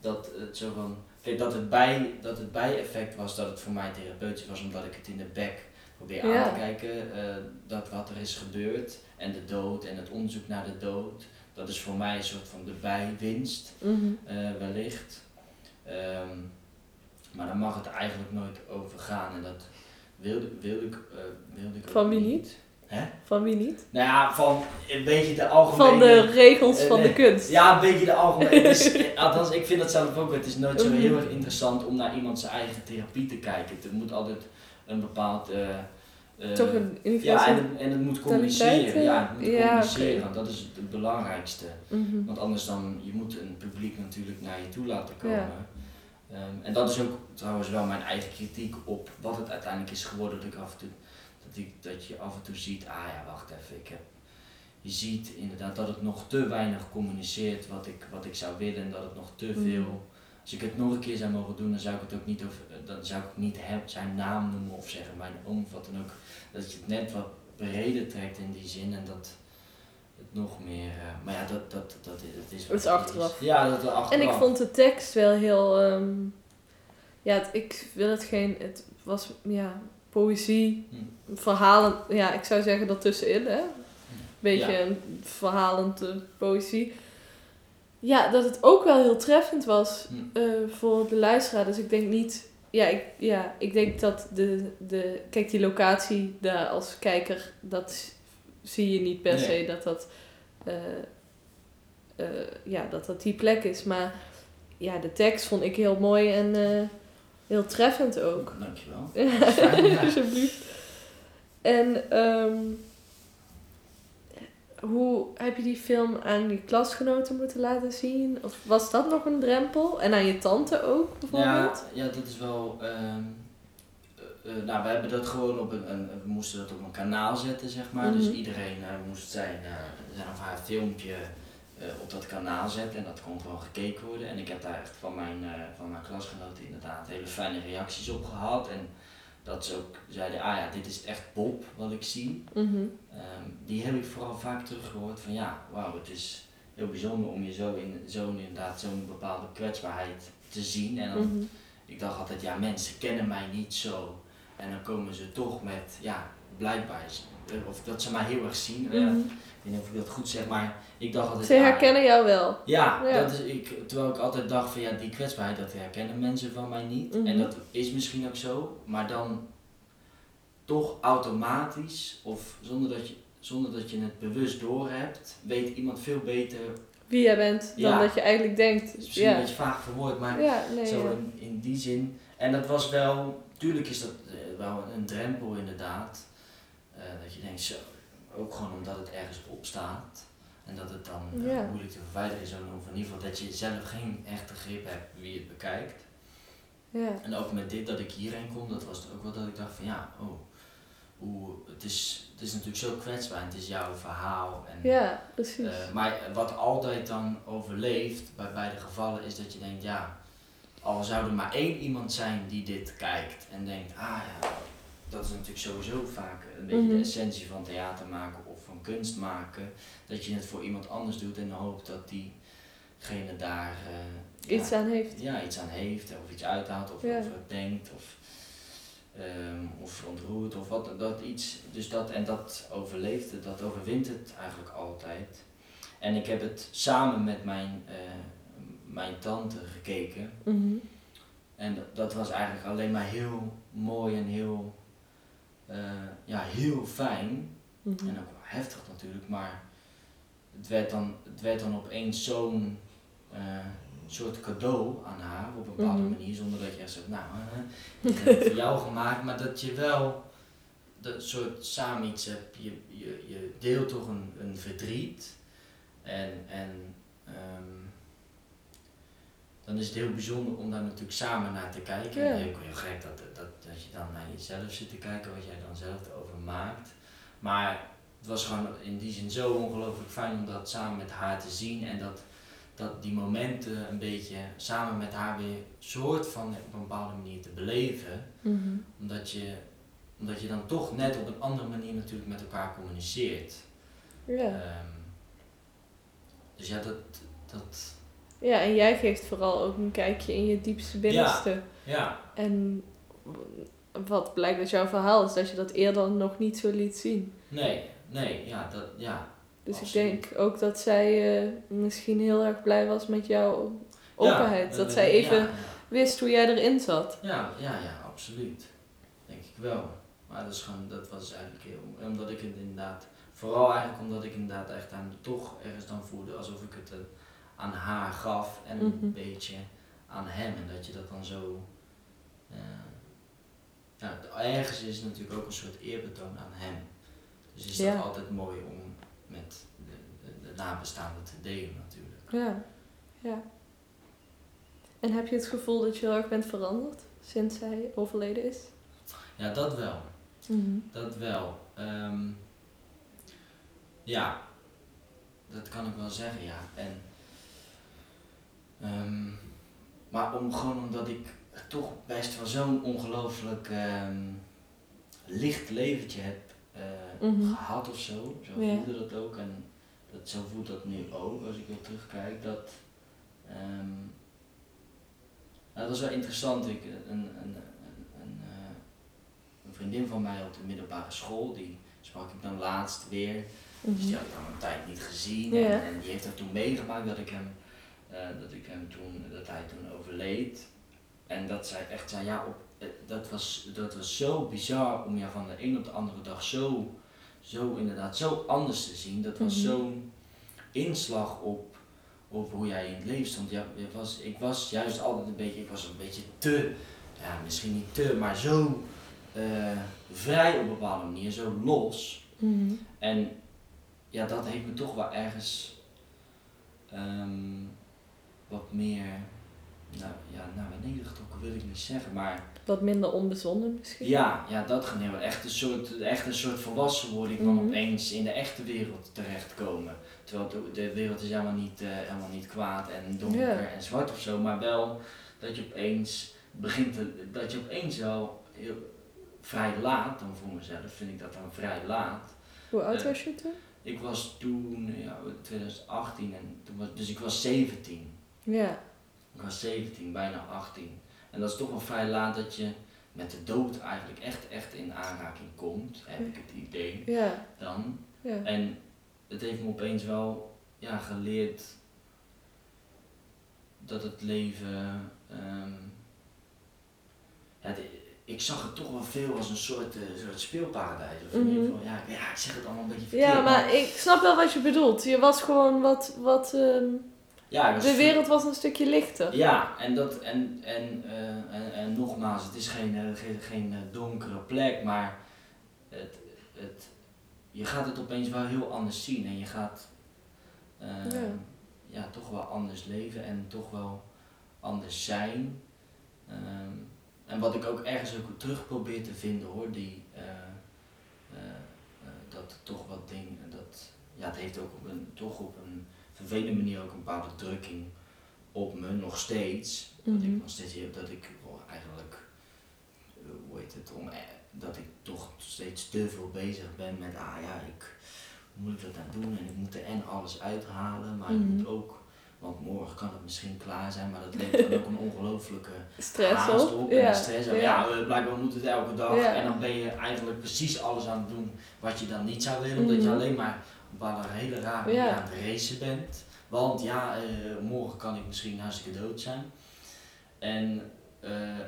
dat het zo van, kijk, dat het, bij, dat het bijeffect was dat het voor mij therapeutisch was, omdat ik het in de bek probeer Ja. aan te kijken, eh, dat wat er is gebeurd en de dood en het onderzoek naar de dood, dat is voor mij een soort van de bijwinst eh, wellicht. Ehm, maar daar mag het eigenlijk nooit over gaan en dat wilde, wilde, ik, eh, wilde ik Van wie niet? Hè? Van wie niet? Nou ja, van een beetje de algemene... Van de regels van de kunst. Ja, een beetje de algemene... het (laughs) althans, ik vind dat zelf ook. Het is nooit zo Mhm. heel erg interessant om naar iemand zijn eigen therapie te kijken. Er moet altijd een bepaald... eh, eh, Toch een ja, en, en het moet communiceren. eh, Ja, het moet ja, communiceren. oké. Dat is het belangrijkste. Mhm. Want anders dan, je moet een publiek natuurlijk naar je toe laten komen. Ja. Ehm, en dat is ook trouwens wel mijn eigen kritiek op wat het uiteindelijk is geworden. Dat ik af en toe, dat, ik, dat je af en toe ziet, ah ja, wacht even, ik heb, je ziet inderdaad dat het nog te weinig communiceert wat ik, wat ik zou willen en dat het nog te Mhm. veel, als ik het nog een keer zou mogen doen, dan zou ik het ook niet, over, dan zou ik niet hem, zijn naam noemen of zeggen mijn oom of wat dan ook. Dat je het net wat breder trekt in die zin en dat het nog meer, eh, maar ja, dat, dat, dat, dat is wat Dat is het achteraf. Ja, dat is achteraf. En ik vond de tekst wel heel... ehm, ja, het- ik wil het geen... Het was, ja, poëzie, Hm. verhalen... Ja, ik zou zeggen dat tussenin, hè. Beetje Ja. een verhalend eh, poëzie. Ja, dat het ook wel heel treffend was Hm. eh, voor de luisteraar. Dus ik denk niet... Ja, ik, ja, ik denk dat de, de... Kijk, die locatie daar als kijker, dat zie je niet per Nee. se dat dat... eh, eh, ja, dat dat die plek is. Maar ja, de tekst vond ik heel mooi en... Heel treffend ook. Dankjewel. (laughs) Alsjeblieft. En ehm, hoe heb je die film aan je klasgenoten moeten laten zien? Of was dat nog een drempel? En aan je tante ook Ja, bijvoorbeeld? ja, dat is wel. ehm, eh, eh, nou, we hebben dat gewoon op een, een- We moesten dat op een kanaal zetten, zeg maar. Dus Mhm. iedereen eh, moest zijn, zijn of haar filmpje op dat kanaal zetten. En dat kon gewoon gekeken worden. En ik heb daar echt van mijn, van mijn klasgenoten inderdaad hele fijne reacties op gehad. En dat ze ook zeiden: ah ja, dit is echt Bob wat ik zie. Mhm. Ehm, die heb ik vooral vaak teruggehoord van ja, wauw, het is heel bijzonder om je zo in zo'n inderdaad zo'n bepaalde kwetsbaarheid te zien. En dan, Mhm. ik dacht altijd, ja, mensen kennen mij niet zo. En dan komen ze toch met, ja, blijkbaar, eh, of dat ze mij heel erg zien. Eh, Mhm. Ik weet niet of ik dat goed zeg, maar ik dacht altijd. Ze ah, herkennen jou wel. ja, Ja. Dat is, ik, terwijl ik altijd dacht van ja, die kwetsbaarheid, dat herkennen mensen van mij niet. Mhm. En dat is misschien ook zo, maar dan toch automatisch of zonder dat je, zonder dat je het bewust doorhebt, weet iemand veel beter. Wie jij bent dan Ja. dat je eigenlijk denkt. Misschien Ja, een beetje vaag verwoord, maar nee. zo in die zin. En dat was wel, tuurlijk is dat eh, wel een drempel inderdaad. Eh, dat je denkt, zo, ook gewoon omdat het ergens op staat. En dat het dan eh, moeilijk te verwijderen is, of in ieder geval dat je zelf geen echte grip hebt wie het bekijkt. Ja. En ook met dit dat ik hierheen kom, dat was het ook wel dat ik dacht van ja, oh, hoe, het, is, het is natuurlijk zo kwetsbaar en het is jouw verhaal. En, ja, precies. eh, maar wat altijd dan overleeft bij beide gevallen is dat je denkt, ja, al zou er maar één iemand zijn die dit kijkt en denkt, ah ja, dat is natuurlijk sowieso vaak een beetje Mhm. de essentie van theater maken of van kunst maken, dat je het voor iemand anders doet en hoopt dat diegene daar eh, Iets ja, aan heeft. ja, iets aan heeft of iets uithaalt of Ja. over denkt of, ehm, of ontroert of wat dat iets. Dus dat en dat overleeft het, dat overwint het eigenlijk altijd. En ik heb het samen met mijn, eh, mijn tante gekeken. Mhm. En dat was eigenlijk alleen maar heel mooi en heel, eh, ja, heel fijn. Mhm. En ook wel heftig natuurlijk, maar het werd dan, het werd dan opeens zo'n eh, soort cadeau aan haar op een bepaalde Mhm. manier, zonder dat je echt zegt, nou, eh, ik heb het voor jou gemaakt, maar dat je wel dat soort samen iets hebt, je, je, je deelt toch een, een verdriet en, en ehm, dan is het heel bijzonder om daar natuurlijk samen naar te kijken. Ja. En heel, heel gek dat, dat, dat je dan naar jezelf zit te kijken, wat jij dan zelf erover maakt. Maar het was gewoon in die zin zo ongelooflijk fijn om dat samen met haar te zien en dat, dat die momenten een beetje samen met haar weer soort van op een bepaalde manier te beleven. Mhm. Omdat je, omdat je dan toch net op een andere manier natuurlijk met elkaar communiceert. Ja. Ehm, dus ja, dat, dat, ja, en jij geeft vooral ook een kijkje in je diepste binnenste. ja, En wat blijkt uit jouw verhaal is dat je dat eerder nog niet zo liet zien. nee, nee, ja, dat, ja. Dus Absoluut. ik denk ook dat zij eh, misschien heel erg blij was met jouw openheid. Ja, dat eh, zij even Ja, wist hoe jij erin zat. ja, ja, ja, absoluut. Denk ik wel. Maar dat, is gewoon, dat was eigenlijk heel, omdat ik het inderdaad, vooral eigenlijk omdat ik inderdaad echt aan, toch ergens dan voelde alsof ik het eh, aan haar gaf en Mhm. een beetje aan hem. En dat je dat dan zo, eh, ja, ergens is het natuurlijk ook een soort eerbetoon aan hem. Dus is Ja. dat altijd mooi om met de, de, de nabestaanden te delen natuurlijk. Ja, ja. En heb je het gevoel dat je heel erg bent veranderd sinds zij overleden is? Ja, dat wel. Mhm. Dat wel. Ehm, ja, dat kan ik wel zeggen, ja. En, ehm, maar om, gewoon omdat ik toch best wel zo'n ongelooflijk ehm, licht leventje heb eh, Mhm. gehad of zo. Zo voelde dat ook. En dat, zo voelt dat nu ook als ik weer terugkijk. Dat, ehm, nou, dat was wel interessant. Ik, een, een, een, een, eh, een vriendin van mij op de middelbare school, die sprak ik dan laatst weer. Dus die Mhm. had ik dan een tijd niet gezien. En, en die heeft dat toen meegemaakt dat ik hem, eh, dat ik hem toen, dat hij toen overleed. En dat zij echt zei, ja, op, eh, dat, was, dat was zo bizar om jou van de een op de andere dag zo, zo inderdaad, zo anders te zien. Dat was Mhm. zo'n inslag op, op hoe jij in het leven stond. Ja, was, ik was juist altijd een beetje, ik was een beetje te ja, misschien niet te, maar zo eh, vrij op een bepaalde manier, zo los. Mhm. En ja, dat heeft me toch wel ergens ehm, wat meer, nou ja, nou ook wil ik niet zeggen, maar Wat minder onbezonnen misschien? ja, ja dat geneeuw. Echt een soort, echt een soort volwassenwording van Mhm. opeens in de echte wereld terechtkomen. Terwijl de, de wereld is helemaal niet, eh, helemaal niet kwaad en donker en zwart of zo, maar wel dat je opeens begint te, dat je opeens wel heel vrij laat, dan voor mezelf vind ik dat dan vrij laat. Hoe oud Eh, was je toen? Ik was toen, ja, 2018 en toen was, dus ik was 17. Ja. Was 17, bijna 18. En dat is toch wel vrij laat dat je met de dood eigenlijk echt, echt in aanraking komt, heb ik het idee Ja. dan. Ja. En het heeft me opeens wel ja, geleerd dat het leven. ehm, ja, de- ik zag het toch wel veel als een soort, eh, soort speelparadijs. Of in ieder Mhm. geval, ja, ja, ik zeg het allemaal een beetje verkeerd. Ja, maar ik snap wel wat je bedoelt. Je was gewoon wat, wat ehm, ja, de wereld was een stukje lichter. Ja, en, dat, en, en, eh, en, en nogmaals, het is geen, eh, geen, geen eh, donkere plek, maar het, het, je gaat het opeens wel heel anders zien en je gaat Ja. ja. toch wel anders leven en toch wel anders zijn. Ehm, en wat ik ook ergens ook terug probeer te vinden hoor, die, dat toch wat dingen, dat, ja, het heeft ook op een, toch op een vervelende manier ook een bepaalde drukking op me, nog steeds. Dat Mhm. ik nog steeds heel, dat ik eigenlijk, eh, hoe heet het, om, eh, dat ik toch steeds te veel bezig ben met, ah ja, ik, hoe moet ik dat nou doen en ik moet er en alles uithalen, maar ik Mhm. moet ook, want morgen kan het misschien klaar zijn, maar dat levert dan ook een ongelofelijke (laughs) Stress haast op. op Ja. en stress. En ja, blijkbaar moet het elke dag Ja. en dan ben je eigenlijk precies alles aan het doen wat je dan niet zou willen, omdat je Mhm. alleen maar op een hele rare Ja. manier aan het racen bent. Want ja, eh, morgen kan ik misschien hartstikke dood zijn. En eh,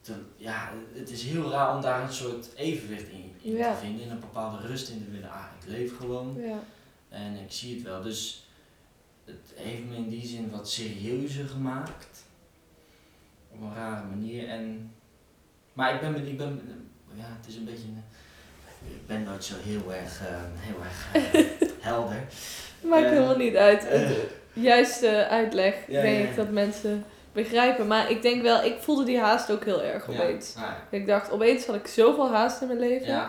te- ja, het is heel raar om daar een soort evenwicht in, in Ja. te vinden, in een bepaalde rust in te vinden. Ah, ik leef gewoon Ja. en ik zie het wel. Dus het heeft me in die zin wat serieuzer gemaakt. Op een rare manier. En, maar ik ben, ik ben, ja, het is een beetje, een- ik ben nooit zo heel erg, eh, heel erg eh, (laughs) helder. Maakt Eh, helemaal niet uit. eh. Juiste uitleg Ja, denk ja, ik dat mensen begrijpen. Maar ik denk wel, ik voelde die haast ook heel erg opeens. Ik dacht, opeens had ik zoveel haast in mijn leven. (laughs)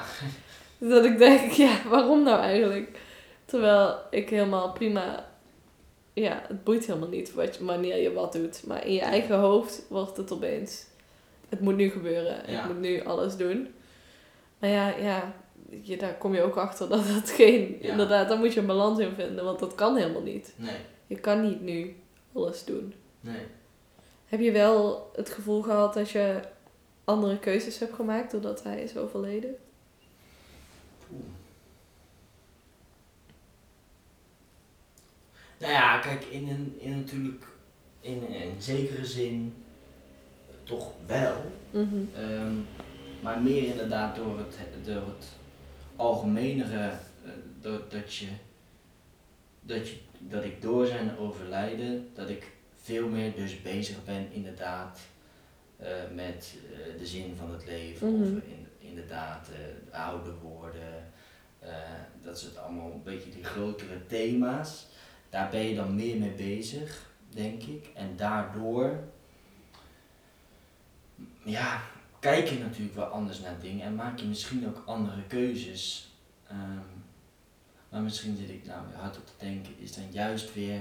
Dat ik denk, (laughs) ja, waarom nou eigenlijk? Terwijl ik helemaal prima... Ja, het boeit helemaal niet wat je, wanneer je wat doet. Maar in je eigen hoofd wordt het opeens... Het moet nu gebeuren. Ja. Ik moet nu alles doen. Maar ja, ja je, daar kom je ook achter dat dat geen... Ja. Inderdaad, daar moet je een balans in vinden. Want dat kan helemaal niet. nee, Je kan niet nu alles doen. nee. Heb je wel het gevoel gehad dat je andere keuzes hebt gemaakt doordat hij is overleden? Oeh. Nou ja, kijk, in een, in natuurlijk, in een zekere zin toch wel. Ehm, maar meer inderdaad door het, door het algemenere, eh, door, dat, je, dat, je, dat ik door zijn overlijden, dat ik veel meer dus bezig ben inderdaad eh, met eh, de zin van het leven. Mhm. Of in, inderdaad eh, ouder worden. dat soort allemaal een beetje die grotere thema's. Daar ben je dan meer mee bezig, denk ik. En daardoor ja, kijk je natuurlijk wel anders naar dingen en maak je misschien ook andere keuzes. Ehm, maar misschien zit ik nou weer hard op te denken, is dan juist weer.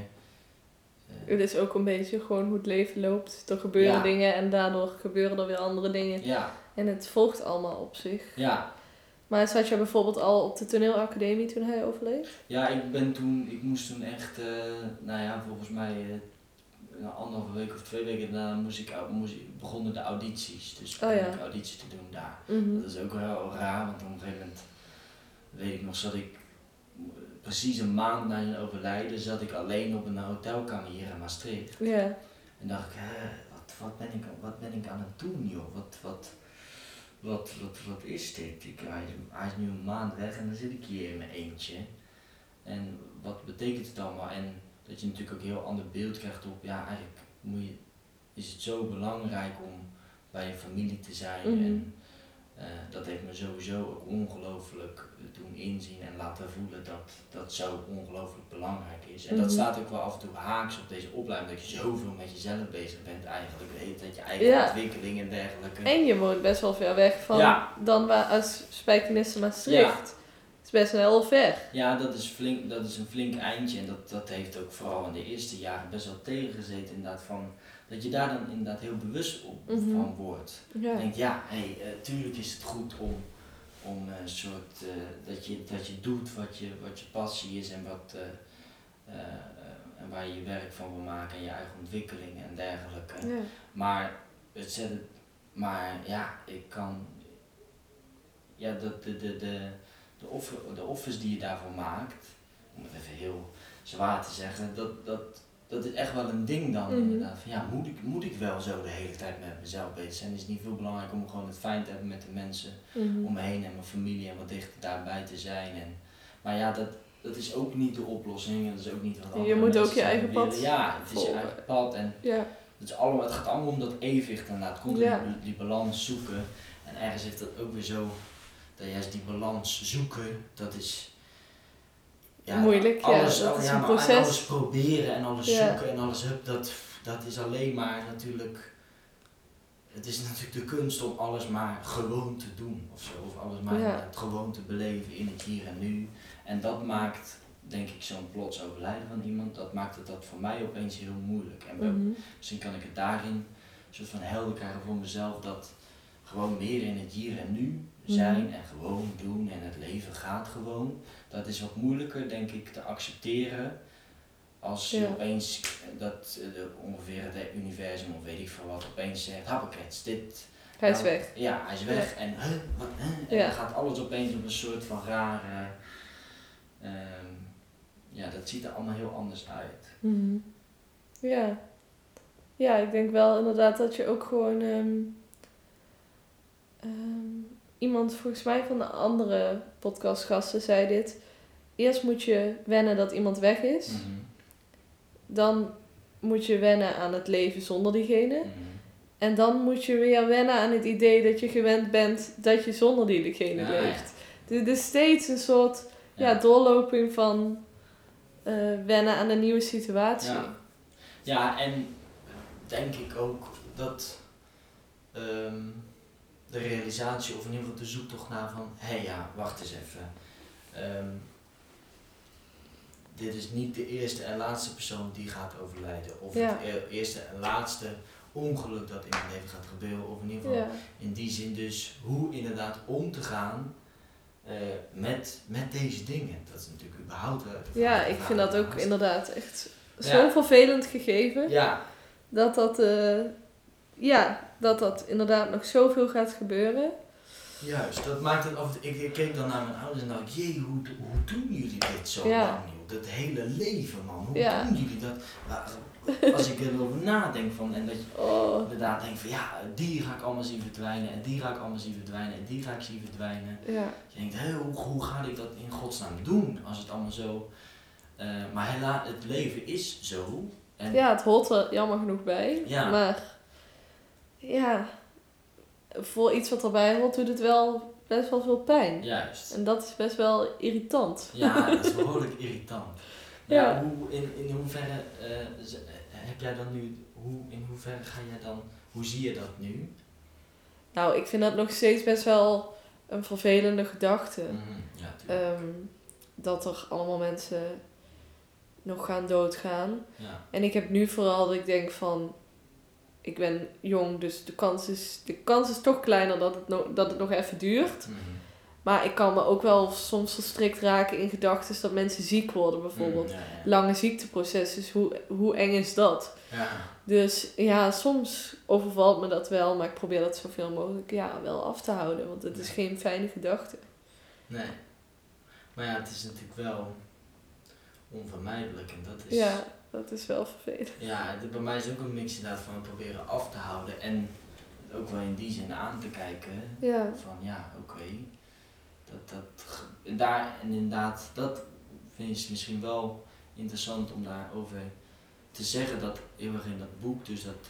eh, Het is ook een beetje gewoon hoe het leven loopt. Er gebeuren Ja. dingen en daardoor gebeuren er weer andere dingen. ja, En het volgt allemaal op zich. ja, Maar zat je bijvoorbeeld al op de toneelacademie toen hij overleed? ja, ik ben toen, ik moest toen echt, eh, nou ja, volgens mij eh, een anderhalve week of twee weken daarna moest ik, moest begonnen de audities. Dus Oh ja. ik audities te doen daar. Mhm. Dat is ook wel raar, want op een gegeven moment, weet ik nog, zat ik precies een maand na zijn overlijden, zat ik alleen op een hotelkamer hier in Maastricht. Ja. En dacht ik, hè, wat, wat, ben ik, wat ben ik aan het doen joh, wat, wat, wat, wat, wat is dit? Ik, hij, is, hij is nu een maand weg en dan zit ik hier in mijn eentje. En wat betekent het allemaal? En dat je natuurlijk ook een heel ander beeld krijgt op, ja eigenlijk moet je, is het zo belangrijk om bij je familie te zijn. Mhm. En eh, dat heeft me sowieso ook ongelooflijk doen inzien en laten voelen dat dat zo ongelooflijk belangrijk is. En dat Mhm. staat ook wel af en toe haaks op deze opleiding, dat je zoveel met jezelf bezig bent eigenlijk. De hele tijd je eigen Ja. ontwikkeling en dergelijke. En je woont best wel ver weg van Ja. dan waar als Spijkenisse Maastricht. Het is best wel heel ver. Ja, dat is, flink, dat is een flink eindje en dat, dat heeft ook vooral in de eerste jaren best wel tegengezeten inderdaad van dat je daar dan inderdaad heel bewust op, Mhm. van wordt. Ja. Je denkt, ja, hey, eh, tuurlijk is het goed om, om eh, een soort, eh, dat, je, dat je doet wat je, wat je passie is en, wat, en waar je je werk van wil maken en je eigen ontwikkeling en dergelijke. Ja. Maar, het zet het, maar ja, ik kan, ja, dat, de, de, de, de, offer, de offers die je daarvoor maakt, om het even heel zwaar te zeggen, dat, dat, dat is echt wel een ding dan Mhm. inderdaad. Van, ja, moet ik, moet ik wel zo de hele tijd met mezelf bezig zijn? Is het niet veel belangrijk om gewoon het fijn te hebben met de mensen Mhm. om me heen en mijn familie en wat dichter daarbij te zijn. En, maar ja, dat, dat is ook niet de oplossing en dat is ook niet wat Je moet ook je eigen willen. pad Ja, het is je eigen pad en ja. het, is allemaal, het gaat allemaal om dat evenwicht inderdaad. Continu Ja. die, die balans zoeken. En ergens heeft dat ook weer zo, dat juist die balans zoeken, dat is... Moeilijk, ja, alles, dat al- is ja, een maar en proces. alles proberen en alles Ja. zoeken en alles hup, dat, dat is alleen maar natuurlijk... Het is natuurlijk de kunst om alles maar gewoon te doen of zo. Of alles maar Ja. inderdaad gewoon te beleven in het hier en nu. En dat maakt, denk ik, zo'n plots overlijden van iemand, dat maakt het dat voor mij opeens heel moeilijk. En Mhm. Misschien kan ik het daarin een soort van helder krijgen voor mezelf dat gewoon meer in het hier en nu zijn Mhm. en gewoon doen en het leven gaat gewoon. Dat is wat moeilijker denk ik te accepteren als je Ja. opeens dat eh, de, ongeveer het universum of weet ik veel wat opeens zegt, happakets, dit. Hij is nou, weg. Ja, hij is weg en, huh, wat, huh? en Ja. dan gaat alles opeens op een soort van rare, ehm, ja dat ziet er allemaal heel anders uit. Mhm. Ja. Ja, ik denk wel inderdaad dat je ook gewoon... ehm, ehm, iemand, volgens mij van de andere podcastgasten, zei dit. Eerst moet je wennen dat iemand weg is. Mhm. Dan moet je wennen aan het leven zonder diegene. Mhm. En dan moet je weer wennen aan het idee dat je gewend bent dat je zonder diegene Ja, leeft. Dus het is steeds een soort ja. Ja. doorloping van eh, wennen aan een nieuwe situatie. Ja. Ja, en denk ik ook dat ehm, de realisatie, of in ieder geval de zoektocht naar van, hé hey, ja, wacht eens even. Ehm, dit is niet de eerste en laatste persoon die gaat overlijden. Of Ja. het e- eerste en laatste ongeluk dat in mijn leven gaat gebeuren. Of in ieder geval Ja. in die zin dus hoe inderdaad om te gaan eh, met, met deze dingen. Dat is natuurlijk überhaupt de Ja, ik vind dat ook inderdaad echt Ja. zo'n vervelend gegeven. Ja, Dat dat, eh, ja, dat dat inderdaad nog zoveel gaat gebeuren. Juist, dat maakt het af. Ik, ik keek dan naar mijn ouders en dacht, jee, hoe, hoe doen jullie dit zo Ja. lang, joh? Dat hele leven, man. Hoe Ja. doen jullie dat? Maar Als ik erover nadenk van, en dat je (laughs) Oh, inderdaad denkt van, ja, die ga ik allemaal zien verdwijnen, en die ga ik allemaal zien verdwijnen, en die ga ik zien verdwijnen. ja. Je denkt, hé, hoe, hoe ga ik dat in godsnaam doen als het allemaal zo... eh, maar helaas, het leven is zo. En ja, het hoort er jammer genoeg bij. Ja. Maar ja, voor iets wat erbij hoort doet het wel best wel veel pijn. Juist. En dat is best wel irritant. Ja, dat is behoorlijk (laughs) irritant. Ja. Ja. hoe, in, in hoeverre eh, heb jij dan nu, hoe, in hoeverre ga jij dan, hoe zie je dat nu? Nou, ik vind dat nog steeds best wel een vervelende gedachte. Mhm, Ja. Ehm, dat er allemaal mensen nog gaan doodgaan. ja. En ik heb nu vooral dat ik denk van... Ik ben jong, dus de kans is, de kans is toch kleiner dat het, no- dat het nog even duurt. Mhm. Maar ik kan me ook wel soms verstrikt raken in gedachten dat mensen ziek worden bijvoorbeeld. Ja, ja. Lange ziekteproces, dus hoe, hoe eng is dat? Ja. Dus ja, soms overvalt me dat wel, maar ik probeer dat zoveel mogelijk ja, wel af te houden. Want het is geen fijne gedachte. Nee. Maar ja, het is natuurlijk wel onvermijdelijk en dat is... Ja, dat is wel vervelend. Ja, bij mij is ook een mix inderdaad van het proberen af te houden en ook wel in die zin aan te kijken. Ja, Van ja, oké. Dat, dat, en daar, en inderdaad, dat vind ik misschien wel interessant om daarover te zeggen. Dat heel erg in dat boek, dus dat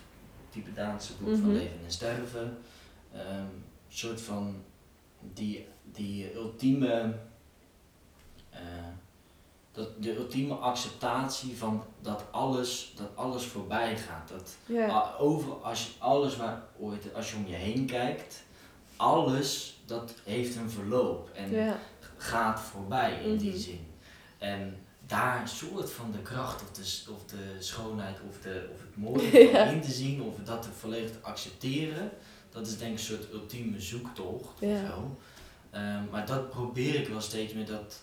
Tibetaanse boek van Mhm. leven en sterven. Een soort van die, die ultieme, eh, dat, de ultieme acceptatie van dat alles, dat alles voorbij gaat. Dat. Ah, over, als je alles waar ooit, als je om je heen kijkt, alles dat heeft een verloop en gaat voorbij in die Mhm. zin. En daar een soort van de kracht of de, of de schoonheid of, de, of het mooie (laughs) Ja. in te zien of dat te volledig te accepteren, dat is denk ik een soort ultieme zoektocht Ja. of zo. Ehm, maar dat probeer ik wel steeds meer, dat,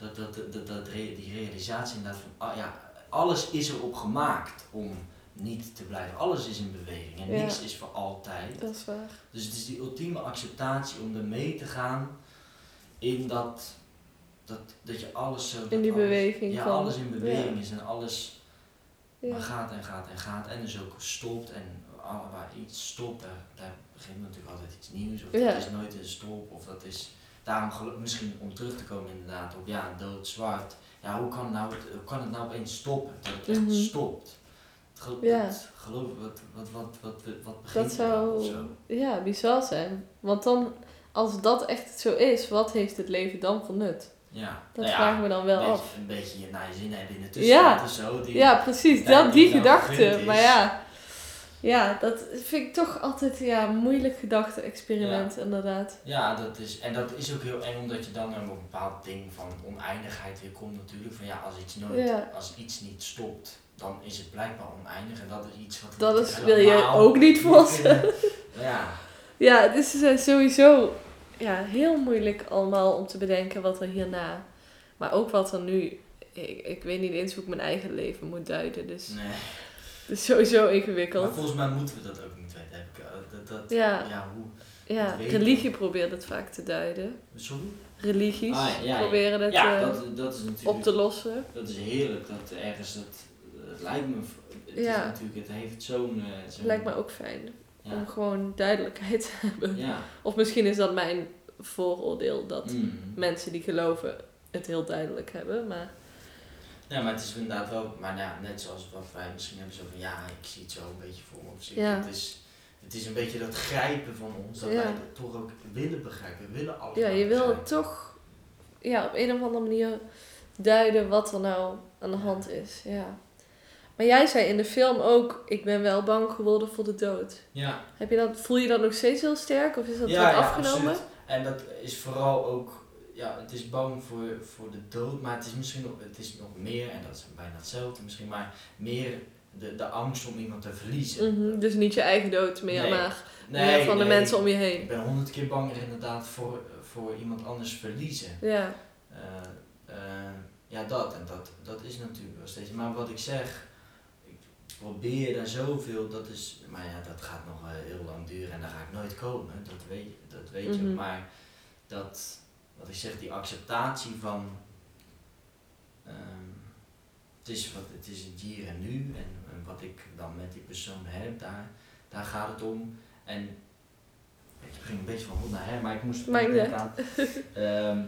dat, dat, dat, dat, die realisatie inderdaad van, ah, ja, alles is erop gemaakt om niet te blijven. Alles is in beweging en Ja. niks is voor altijd. Dat is waar. Dus het is die ultieme acceptatie om er mee te gaan in dat, dat, dat je alles zo... In die alles- beweging Ja, van- alles in beweging ja. is en alles Ja. maar gaat en gaat en gaat en dus ook stopt en waar iets stopt, daar, daar begint natuurlijk altijd iets nieuws of dat is nooit een stop of dat is... Daarom misschien om terug te komen inderdaad op ja, dood, zwart. Ja, hoe kan, het nou, hoe kan het nou opeens stoppen? Dat het echt Mhm. stopt. Ja. het geloof wat, wat, wat, wat, wat begint Dat er zou zo? ja, bizar zijn. Want dan, als dat echt zo is, wat heeft het leven dan voor nut? Ja. Dat Nou ja, vragen we dan wel een beetje, af. Een beetje je naar je zin hebben in de Ja. tussentijd of zo. Die, Ja, precies. Ja, Dat, die die gedachte. Maar ja, ja, dat vind ik toch altijd ja, een moeilijk gedachte-experiment, inderdaad. Ja, dat is, en dat is ook heel eng omdat je dan op een bepaald ding van oneindigheid weer komt natuurlijk. Van ja, als iets, nooit, Ja. als iets niet stopt, dan is het blijkbaar oneindig. En dat is iets wat Dat is, wil je ook niet kunnen. (laughs) Ja, Ja, het is eh, sowieso ja, heel moeilijk allemaal om te bedenken wat er hierna... Maar ook wat er nu... Ik, ik weet niet eens hoe ik mijn eigen leven moet duiden, dus nee. Het is sowieso Maar ingewikkeld. volgens mij moeten we dat ook niet weten. Heb ik, eh, dat, dat, Ja. ja, hoe... Ja, religie probeert het vaak te duiden. Sorry? Religies Ah, ja, proberen het ja, eh, dat, dat is natuurlijk... op te lossen. Dat is heerlijk, dat ergens, dat, het lijkt me, het is natuurlijk, het heeft zo'n... eh, zo'n- lijkt me ook fijn om gewoon duidelijkheid te hebben. Of misschien is dat mijn vooroordeel dat Mm. mensen die geloven het heel duidelijk hebben. Maar Ja, maar het is inderdaad wel, maar nou ja, net zoals wat wij misschien hebben, zo van ja, ik zie het zo een beetje voor me. Of zo. Ja. Het, is, het is een beetje dat grijpen van ons, dat Ja. wij het toch ook willen begrijpen, we willen alles ja, je wil toch ja, op een of andere manier duiden wat er nou aan de hand is. Ja. Maar jij zei in de film ook, ik ben wel bang geworden voor de dood. Ja, Heb je dat, voel je dat nog steeds heel sterk of is dat ja, wat ja, afgenomen? absoluut. En dat is vooral ook, ja, het is bang voor, voor de dood, maar het is misschien nog, het is nog meer, en dat is bijna hetzelfde misschien, maar meer de, de angst om iemand te verliezen. Mhm, Dus niet je eigen dood meer, Nee. maar meer van de nee, mensen om je Ik heen. ben honderd keer banger inderdaad voor, voor iemand anders verliezen. Ja, Eh, eh, ja, dat. En dat, dat is natuurlijk wel steeds. Maar wat ik zeg, ik probeer daar zoveel, dat is. Maar ja, dat gaat nog heel lang duren en daar ga ik nooit komen. Dat weet, dat weet je Mhm. Maar dat, wat ik zeg, die acceptatie van. ehm, het, is wat, het is het hier en nu en, en wat ik dan met die persoon heb, daar, daar gaat het om. En ik ging een beetje van hond naar her, maar ik moest denken aan. Ehm,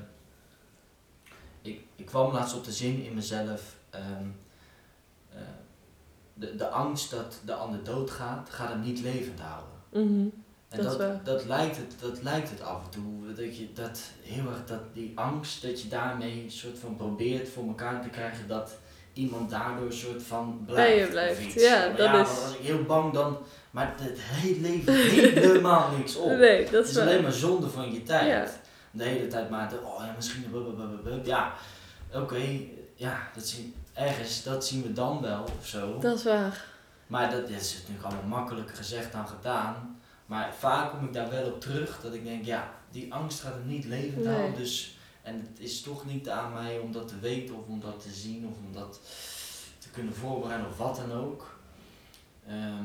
ik, ik kwam laatst op de zin in mezelf. ehm, eh, de, de angst dat de ander doodgaat, gaat hem niet levend houden. mhm, En Dat is dat, lijkt het, dat lijkt het af en toe. Dat je dat heel erg, dat die angst, dat je daarmee een soort van probeert voor elkaar te krijgen dat iemand daardoor een soort van blijft. Bij je blijft, ja, Maar dat ja, is- was ik heel bang dan, maar het hele leven helemaal niks op. nee, dat Het is is alleen maar zonde van je tijd. Ja. De hele tijd maar, oh ja, misschien, ja, oké, ja, dat zien, ergens, dat zien we dan wel of zo. Dat is waar. Maar dat is natuurlijk allemaal makkelijker gezegd dan gedaan. Maar vaak kom ik daar wel op terug, dat ik denk, ja, die angst gaat het niet levend Nee. houden. Dus, en het is toch niet aan mij om dat te weten of om dat te zien of om dat te kunnen voorbereiden of wat dan ook. Ehm,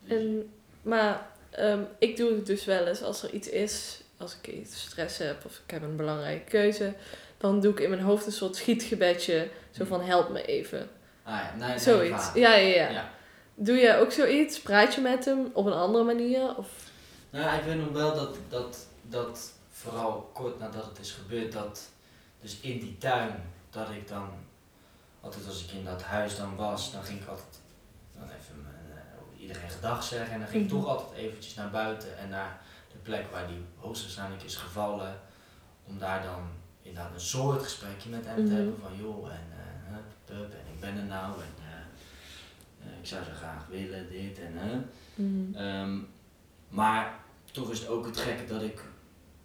dus- En, maar ehm, ik doe het dus wel eens als er iets is, als ik iets stress heb of ik heb een belangrijke keuze, dan doe ik in mijn hoofd een soort schietgebedje, zo van help me even. ah ja, nee, nee, Zoiets. ja, ja. Ja. Doe jij ook zoiets? Praat je met hem op een andere manier? Of... Nou, ja, ik weet nog wel dat, dat, dat vooral kort nadat het is gebeurd, dat dus in die tuin, dat ik dan, altijd als ik in dat huis dan was, dan ging ik altijd dan even mijn, eh, iedereen gedag zeggen. En dan ging ik Mhm. toch altijd eventjes naar buiten en naar de plek waar die hoogstwaarschijnlijk is gevallen. Om daar dan inderdaad een soort gesprekje met hem te Mhm. hebben van joh, en, hup, hup, en ik ben er nou en eh, zou zo graag willen, dit en hè. Mhm. Ehm, maar toch is het ook het gekke dat ik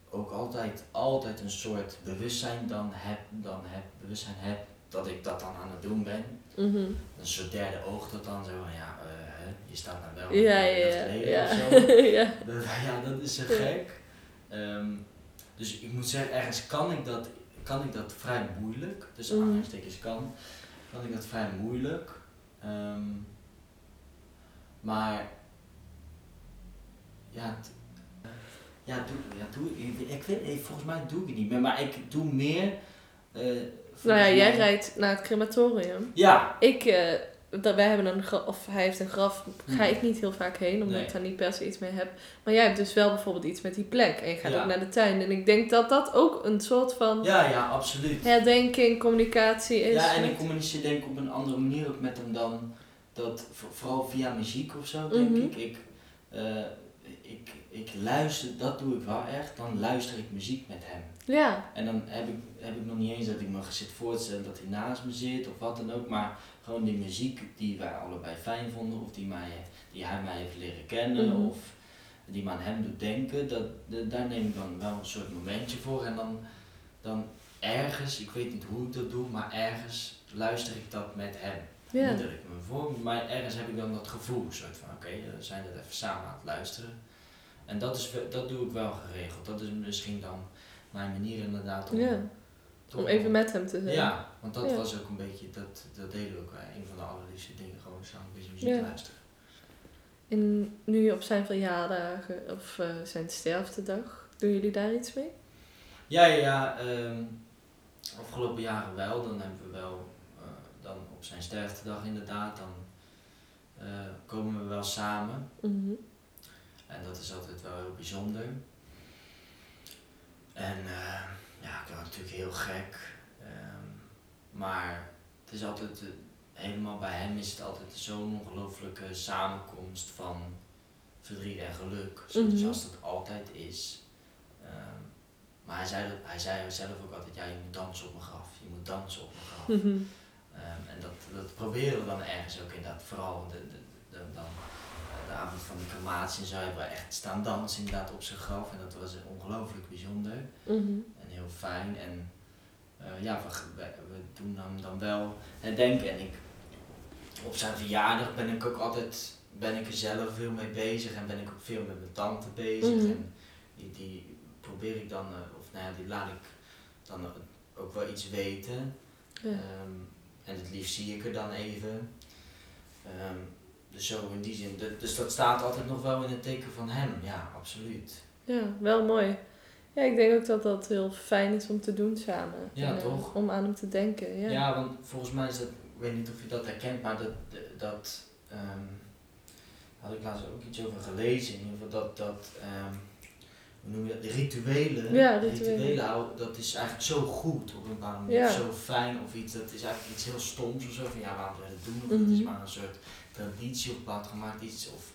ook altijd, altijd een soort bewustzijn dan heb, dan heb, bewustzijn heb dat ik dat dan aan het doen ben. Mhm. Een soort derde oog dat dan zo van ja, eh, je staat nou wel Ja, ja, ja. geleden Ja. of zo. (laughs) ja. Dat- (laughs) ja, dat is zo gek. Ehm, dus ik moet zeggen, ergens kan ik dat, kan ik dat vrij moeilijk. Dus Mhm. aanhalingstekens kan, kan ik dat vrij moeilijk. Ehm, maar ja, ja, doe, ja doe, ik, weet, volgens mij doe ik het niet meer, maar ik doe meer. eh, Nou ja, jij rijdt naar het crematorium. Ja, Ik, eh, dat, wij hebben een graf, of hij heeft een graf, ga Hmm. ik niet heel vaak heen, omdat Nee. ik daar niet per se iets mee heb. Maar jij hebt dus wel bijvoorbeeld iets met die plek en je gaat Ja. ook naar de tuin. En ik denk dat dat ook een soort van ja, ja, absoluut. herdenking, communicatie is. Ja, en ik communiceer denk ik op een andere manier ook met hem dan dat, vo- vooral via muziek of zo, denk Mhm. ik. Ik, eh, ik. ik luister, dat doe ik wel echt, dan luister ik muziek met hem. Ja, En dan heb ik, heb ik nog niet eens dat ik me zit voor te stellen dat hij naast me zit of wat dan ook, maar gewoon die muziek die wij allebei fijn vonden of die, mij, die hij mij heeft leren kennen Mhm. of die me aan hem doet denken, dat, de- daar neem ik dan wel een soort momentje voor en dan, dan ergens, ik weet niet hoe ik dat doe, maar ergens luister ik dat met hem. Ja. Dat ik me voor, maar ergens heb ik dan dat gevoel, soort van oké, we zijn dat even samen aan het luisteren. En dat, is, dat doe ik wel geregeld. Dat is misschien dan mijn manier inderdaad om, Ja. Om even met hem te zijn. Ja, want dat Ja. was ook een beetje, dat, dat deden we ook wel. Een van de allerliefste dingen, gewoon samen een beetje muziek luisteren. En nu op zijn verjaardagen of eh, zijn sterftedag, doen jullie daar iets mee? Ja, ja, ehm, afgelopen jaren wel. Dan hebben we wel, eh, op zijn sterftedag inderdaad, dan eh, komen we wel samen. Mhm. En dat is altijd wel heel bijzonder. En eh, ja, ik ben natuurlijk heel gek. ehm, maar het is altijd, eh, helemaal bij hem is het altijd zo'n ongelooflijke samenkomst van verdriet en geluk. Zoals Mhm. dat altijd is. Ehm, maar hij zei, hij zei zelf ook altijd, ja je moet dansen op mijn graf. Je moet dansen op mijn graf. Mhm. Dat, dat proberen we dan ergens ook inderdaad. Vooral de, de, de, dan, de avond van de crematie en zo hebben we echt staan dansen inderdaad op zijn graf. En dat was ongelooflijk bijzonder Mhm. en heel fijn. En eh, ja, we, we, doen hem dan wel herdenken. En ik, op zijn verjaardag ben ik ook altijd ben ik er zelf veel mee bezig. En ben ik ook veel met mijn tante bezig. Mhm. En die, die probeer ik dan, eh, of nou ja, die laat ik dan ook wel iets weten. Ja. Ehm, en het liefst zie ik er dan even. Ehm, dus zo in die zin. De- dus dat staat altijd nog wel in het teken van hem. Ja, absoluut. ja, wel mooi. Ja, ik denk ook dat dat heel fijn is om te doen samen. Ja, En, eh, toch? Om aan hem te denken, ja. Ja. want volgens mij is dat, ik weet niet of je dat herkent, maar dat, dat ehm, had ik laatst ook iets over gelezen. In ieder geval dat, dat ehm, hoe noem je dat, de rituelen, Ja, rituelen. rituelen houden, dat is eigenlijk zo goed op een bepaalde manier, Ja. zo fijn of iets, dat is eigenlijk iets heel stoms of zo, van ja, waarom je dat doen, of het is Mhm. maar een soort traditie of bepaald gemaakt iets, of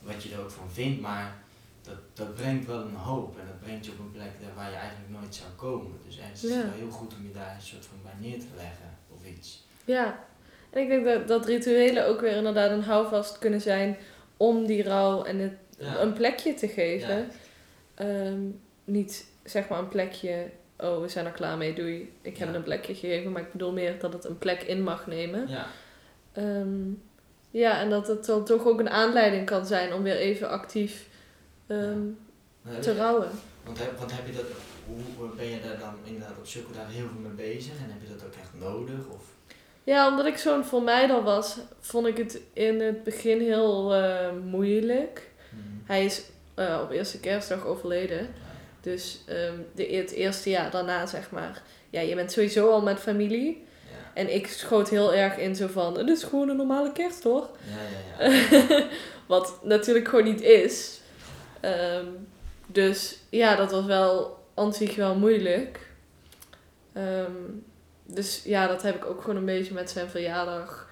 wat je er ook van vindt, maar dat, dat brengt wel een hoop en dat brengt je op een plek waar je eigenlijk nooit zou komen. Dus ergens is Ja. het wel heel goed om je daar een soort van bij neer te leggen of iets. Ja, en ik denk dat, dat rituelen ook weer inderdaad een houvast kunnen zijn om die rouw en het, Ja. een plekje te geven. Ehm, niet zeg maar een plekje, oh we zijn er klaar mee, doei, ik heb Ja. een plekje gegeven, maar ik bedoel meer dat het een plek in mag nemen. Ja, Ehm, ja, en dat het dan toch ook een aanleiding kan zijn om weer even actief ehm, te rouwen. want, heb, want heb je dat, hoe ben je daar dan inderdaad op zulke daar heel veel mee bezig en heb je dat ook echt nodig? Of? Ja, omdat ik zo'n vermijder was, vond ik het in het begin heel eh, moeilijk. Hij is eh, op eerste kerstdag overleden. Dus ehm, de, het eerste jaar daarna, zeg maar. Ja, je bent sowieso al met familie. Ja, En ik schoot heel erg in zo van, het is gewoon een normale kerst, hoor. ja, ja. ja. (laughs) Wat natuurlijk gewoon niet is. Ehm, dus ja, dat was wel aan zich wel moeilijk. Ehm, dus ja, dat heb ik ook gewoon een beetje met zijn verjaardag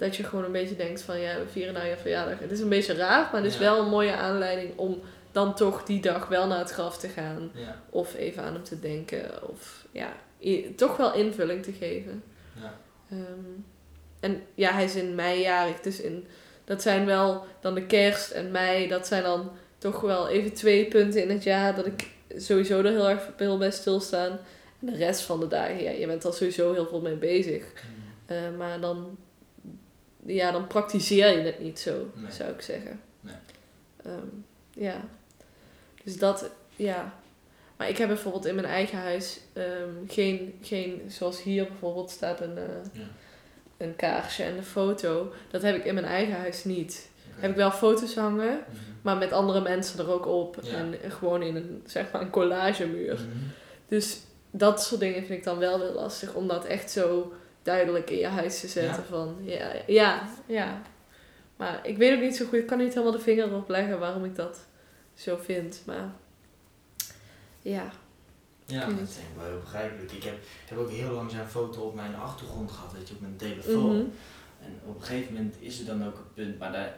dat je gewoon een beetje denkt van ja, we vieren nou je verjaardag. Het is een beetje raar, maar het is Ja. wel een mooie aanleiding om dan toch die dag wel naar het graf te gaan. Ja. Of even aan hem te denken. Of ja, toch wel invulling te geven. Ja. Ehm, en ja, hij is in mei jarig. Dus in, dat zijn wel dan de kerst en mei. Dat zijn dan toch wel even twee punten in het jaar dat ik sowieso er heel erg veel bij stilstaan. En de rest van de dagen, ja, je bent er sowieso heel veel mee bezig. Mm. Eh, maar dan, ja, dan praktiseer je het niet zo, Nee. zou ik zeggen. Nee. Ehm, ja. Dus dat, ja. Maar ik heb bijvoorbeeld in mijn eigen huis ehm, geen, geen, zoals hier bijvoorbeeld staat een, eh, Ja. een kaarsje en een foto. Dat heb ik in mijn eigen huis niet. Heb ik wel foto's hangen, Mhm. maar met andere mensen er ook op. Ja. En gewoon in een, zeg maar, een collagemuur. Mhm. Dus dat soort dingen vind ik dan wel weer lastig. Om dat echt zo duidelijk in je huis te zetten. Ja. Van, ja, ja, ja. Maar ik weet ook niet zo goed. Ik kan niet helemaal de vinger erop leggen waarom ik dat zo vind. Maar ja. Ja, dat is denk ik wel heel begrijpelijk. Ik heb, ik heb ook heel lang zo'n foto op mijn achtergrond gehad, weet je, op mijn telefoon. Mhm. En op een gegeven moment is er dan ook een punt, maar daar,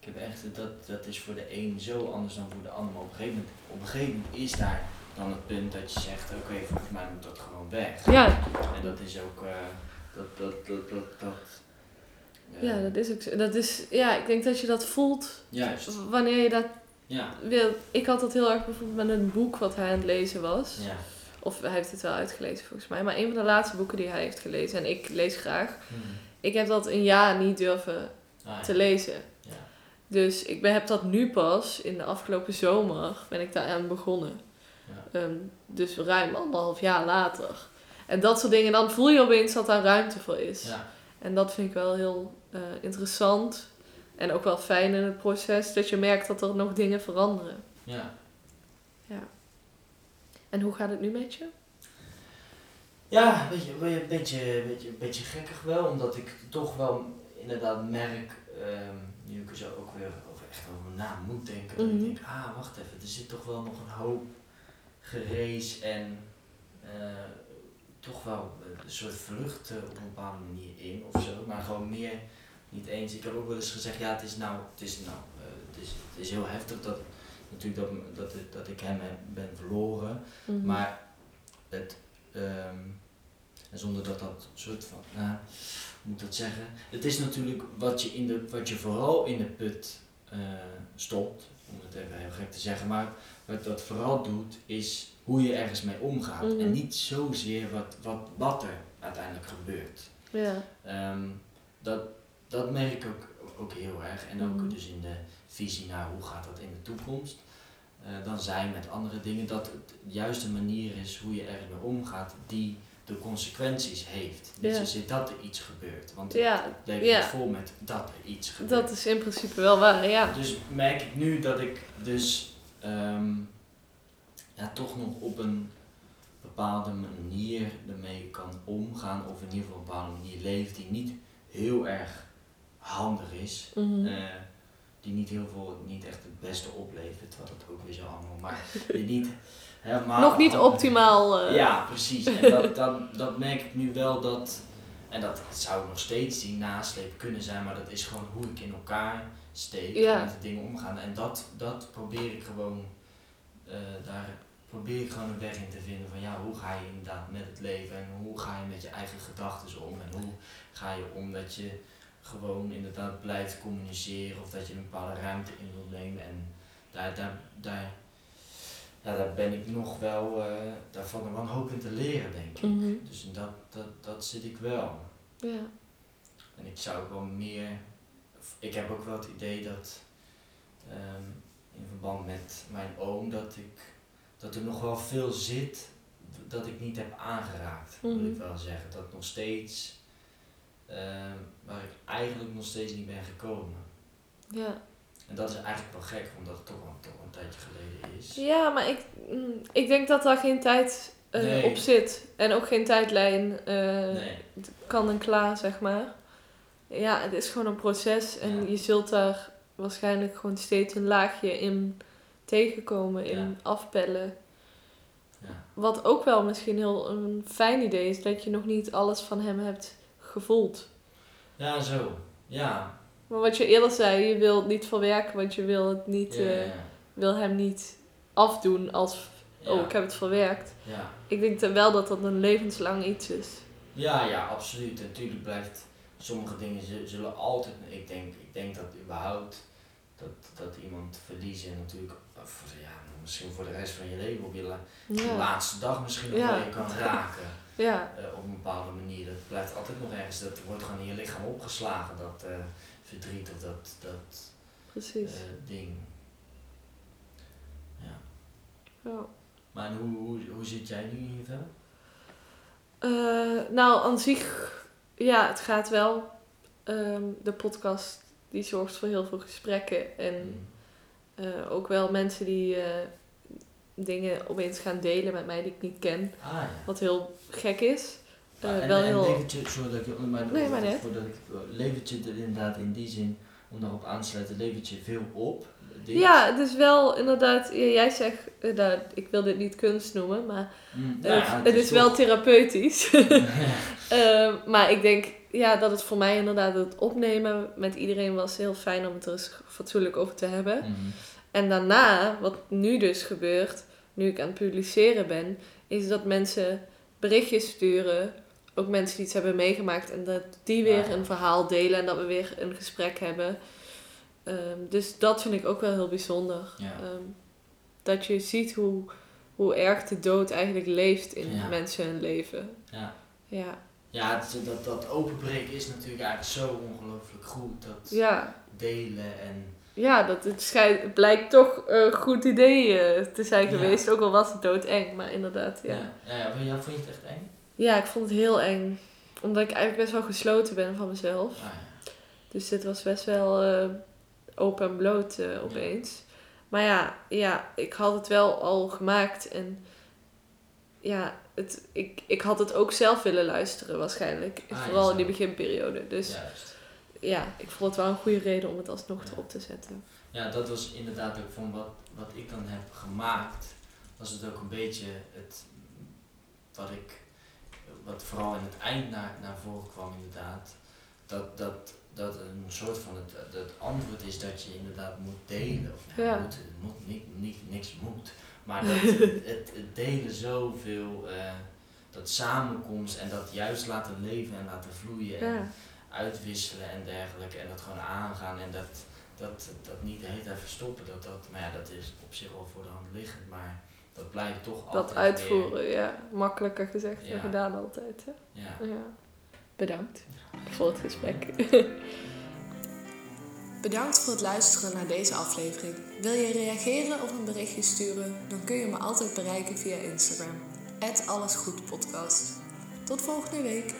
ik heb echt, dat, dat is voor de een zo anders dan voor de ander. Maar op een gegeven moment, op een gegeven moment is daar dan het punt dat je zegt, oké, volgens mij moet dat gewoon weg. Ja, En dat is ook, eh, dat, dat, dat, dat, dat eh, ja, dat is ook zo. Dat is, ja, ik denk dat je dat voelt Juist, wanneer je dat ja, wil. Ik had dat heel erg bijvoorbeeld met een boek wat hij aan het lezen was. ja. Of hij heeft het wel uitgelezen volgens mij. Maar een van de laatste boeken die hij heeft gelezen. En ik lees graag. Mhm. Ik heb dat een jaar niet durven Ah, ja. te lezen. Ja. Dus ik ben, heb dat nu pas, in de afgelopen zomer, ben ik daaraan begonnen. Ja. Ehm, dus ruim anderhalf jaar later. En dat soort dingen, dan voel je opeens dat daar ruimte voor is. Ja. En dat vind ik wel heel eh, interessant. En ook wel fijn in het proces, dat je merkt dat er nog dingen veranderen. ja. En hoe gaat het nu met je? Ja, weet je, een beetje, beetje, een beetje gekkig wel, omdat ik toch wel inderdaad merk, ehm, nu ik er zo ook weer over, echt over na moet denken, dat Mhm. ik denk, ah, wacht even, er zit toch wel nog een hoop gerees en eh, toch wel een soort vlucht eh, op een bepaalde manier in of zo, maar gewoon meer niet eens. Ik heb ook wel eens gezegd, ja, het is nou, het is nou, eh, het, is, het is heel heftig dat, natuurlijk dat, dat, ik- dat ik hem heb- ben verloren. Mhm. Maar het, ehm, en zonder dat dat soort van, nou, hoe moet ik dat zeggen? Het is natuurlijk wat je, in de, wat je vooral in de put eh, stopt, om het even heel gek te zeggen, maar wat dat vooral doet, is hoe je ergens mee omgaat. Mhm. En niet zozeer wat, wat, wat er uiteindelijk gebeurt. Ja. Ehm, dat, dat merk ik ook, ook heel erg. En ook Mhm. dus in de visie naar hoe gaat dat in de toekomst. Eh, dan zijn met andere dingen dat het de juiste manier is hoe je ermee omgaat die de consequenties heeft. Niet Ja. zozeer dat er iets gebeurt. Want Ja, het ja. zit vol met dat er iets gebeurt. dat is in principe wel waar, ja. Dus merk ik nu dat ik dus ehm, ja, toch nog op een bepaalde manier ermee kan omgaan, of in ieder geval op een bepaalde manier leef die niet heel erg handig is. Mhm. eh, die niet heel veel, niet echt het beste oplevert, wat het ook weer zo allemaal, maar die niet helemaal... Nog niet optimaal. eh, Ja, precies. En dat, (laughs) dat, dat merk ik nu wel dat, en dat zou nog steeds die nasleep kunnen zijn, maar dat is gewoon hoe ik in elkaar steek Ja. en met de dingen omgaan. En dat, dat probeer ik gewoon, eh, daar probeer ik gewoon een weg in te vinden van ja, hoe ga je inderdaad met het leven en hoe ga je met je eigen gedachten om en hoe ga je om dat je gewoon inderdaad blijft communiceren of dat je een bepaalde ruimte in wilt nemen en daar, daar, daar, ja, daar ben ik nog wel, eh daar valt nog wel een hoop in te leren denk ik. Mhm. Dus in dat, dat, dat zit ik wel. Ja. En ik zou ook wel meer. Ik heb ook wel het idee dat. ehm, in verband met mijn oom, dat ik. dat er nog wel veel zit. dat ik niet heb aangeraakt, wil Mhm. ik wel zeggen. Dat nog steeds. ehm, waar ik eigenlijk nog steeds niet ben gekomen. Ja. En dat is eigenlijk wel gek, omdat het toch wel een tijdje geleden is. ja, maar ik, mm, ik denk dat daar geen tijd eh, Nee. op zit. En ook geen tijdlijn eh, Nee. kan en klaar, zeg maar. Ja, het is gewoon een proces. En Ja. je zult daar waarschijnlijk gewoon steeds een laagje in tegenkomen, in Ja. afpellen. Ja. Wat ook wel misschien heel een fijn idee is, dat je nog niet alles van hem hebt gevoeld. Ja, zo. Ja. Maar wat je eerder zei, je wil niet verwerken, want je wil, het niet, ja, wil hem niet afdoen als, ja. oh, ik heb het verwerkt. Ja. Ik denk dan wel dat dat een levenslang iets is. Ja, ja, absoluut. Natuurlijk blijft sommige dingen zullen altijd. Ik denk, ik denk dat überhaupt dat, dat iemand verliezen natuurlijk, of, ja, misschien voor de rest van je leven op je la- Ja, laatste dag misschien nog Ja. wel je kan raken ja, eh, op een bepaalde manier. Dat blijft altijd nog ergens. Dat wordt gewoon in je lichaam opgeslagen, dat eh, verdriet of dat, dat precies. eh, ding. Ja. Ja. Maar hoe, hoe, hoe zit jij nu in je vel? Eh, nou, aan zich, ja, het gaat wel. Ehm, de podcast die zorgt voor heel veel gesprekken en Mm. eh, ook wel mensen die dingen opeens gaan delen met mij die ik niet ken. Ah ja. Wat heel gek is. Eh, en, wel en heel... levert je, sorry dat ik je, maar Nee, maar net. voordat ik, levert je er inderdaad in die zin, om daarop aan te sluiten, levert je veel op? Dit? Ja, het is wel inderdaad, jij zegt, eh, nou, ik wil dit niet kunst noemen, maar Mm, het, is wel therapeutisch. (laughs) (laughs) Eh, maar ik denk ja, dat het voor mij inderdaad het opnemen met iedereen was heel fijn om het er eens fatsoenlijk over te hebben. Mhm. En daarna, wat nu dus gebeurt, nu ik aan het publiceren ben, is dat mensen berichtjes sturen. Ook mensen die iets hebben meegemaakt en dat die weer een verhaal delen en dat we weer een gesprek hebben. Ehm, dus dat vind ik ook wel heel bijzonder. Ehm, dat je ziet hoe, hoe erg de dood eigenlijk leeft in mensen hun leven. Ja, Ja, ja het, is- dat, dat openbreken is natuurlijk eigenlijk zo ongelooflijk goed. Dat ja. delen en ja dat het, schijnt, blijkt toch een goed idee eh, te zijn Ja. geweest. Ook al was het doodeng, maar inderdaad, ja. ja. Ja, ja, vond, je, vond je het echt eng? Ja, ik vond het heel eng. Omdat ik eigenlijk best wel gesloten ben van mezelf. Ah, ja. Dus dit was best wel eh, open en bloot eh, opeens. Maar ja, ja, ik had het wel al gemaakt. En ja, het, ik, ik had het ook zelf willen luisteren waarschijnlijk. Ah, Vooral in die beginperiode. Dus Juist. ja, ik vond het wel een goede reden om het alsnog erop te zetten. Ja, dat was inderdaad ook van wat, wat ik dan heb gemaakt, was het ook een beetje het wat ik, wat vooral in het eind naar, naar voren kwam inderdaad, dat, dat, dat een soort van het, het antwoord is dat je inderdaad moet delen. Of nou, Ja. moet, niet, niet, niks moet, maar dat (laughs) het, delen zoveel, eh, dat samenkomst en dat juist laten leven en laten vloeien en uitwisselen en dergelijke en dat gewoon aangaan en dat, dat, dat niet de hele tijd verstoppen. Dat, dat, maar ja, dat is op zich wel voor de hand liggend, maar dat blijft toch altijd dat uitvoeren, ja. Makkelijker gezegd dan Ja. gedaan altijd. Hè? Ja. Ja. Bedankt voor het gesprek. (laughs) Bedankt voor het luisteren naar deze aflevering. Wil je reageren of een berichtje sturen? Dan kun je me altijd bereiken via Instagram. @allesgoedpodcast. Tot volgende week.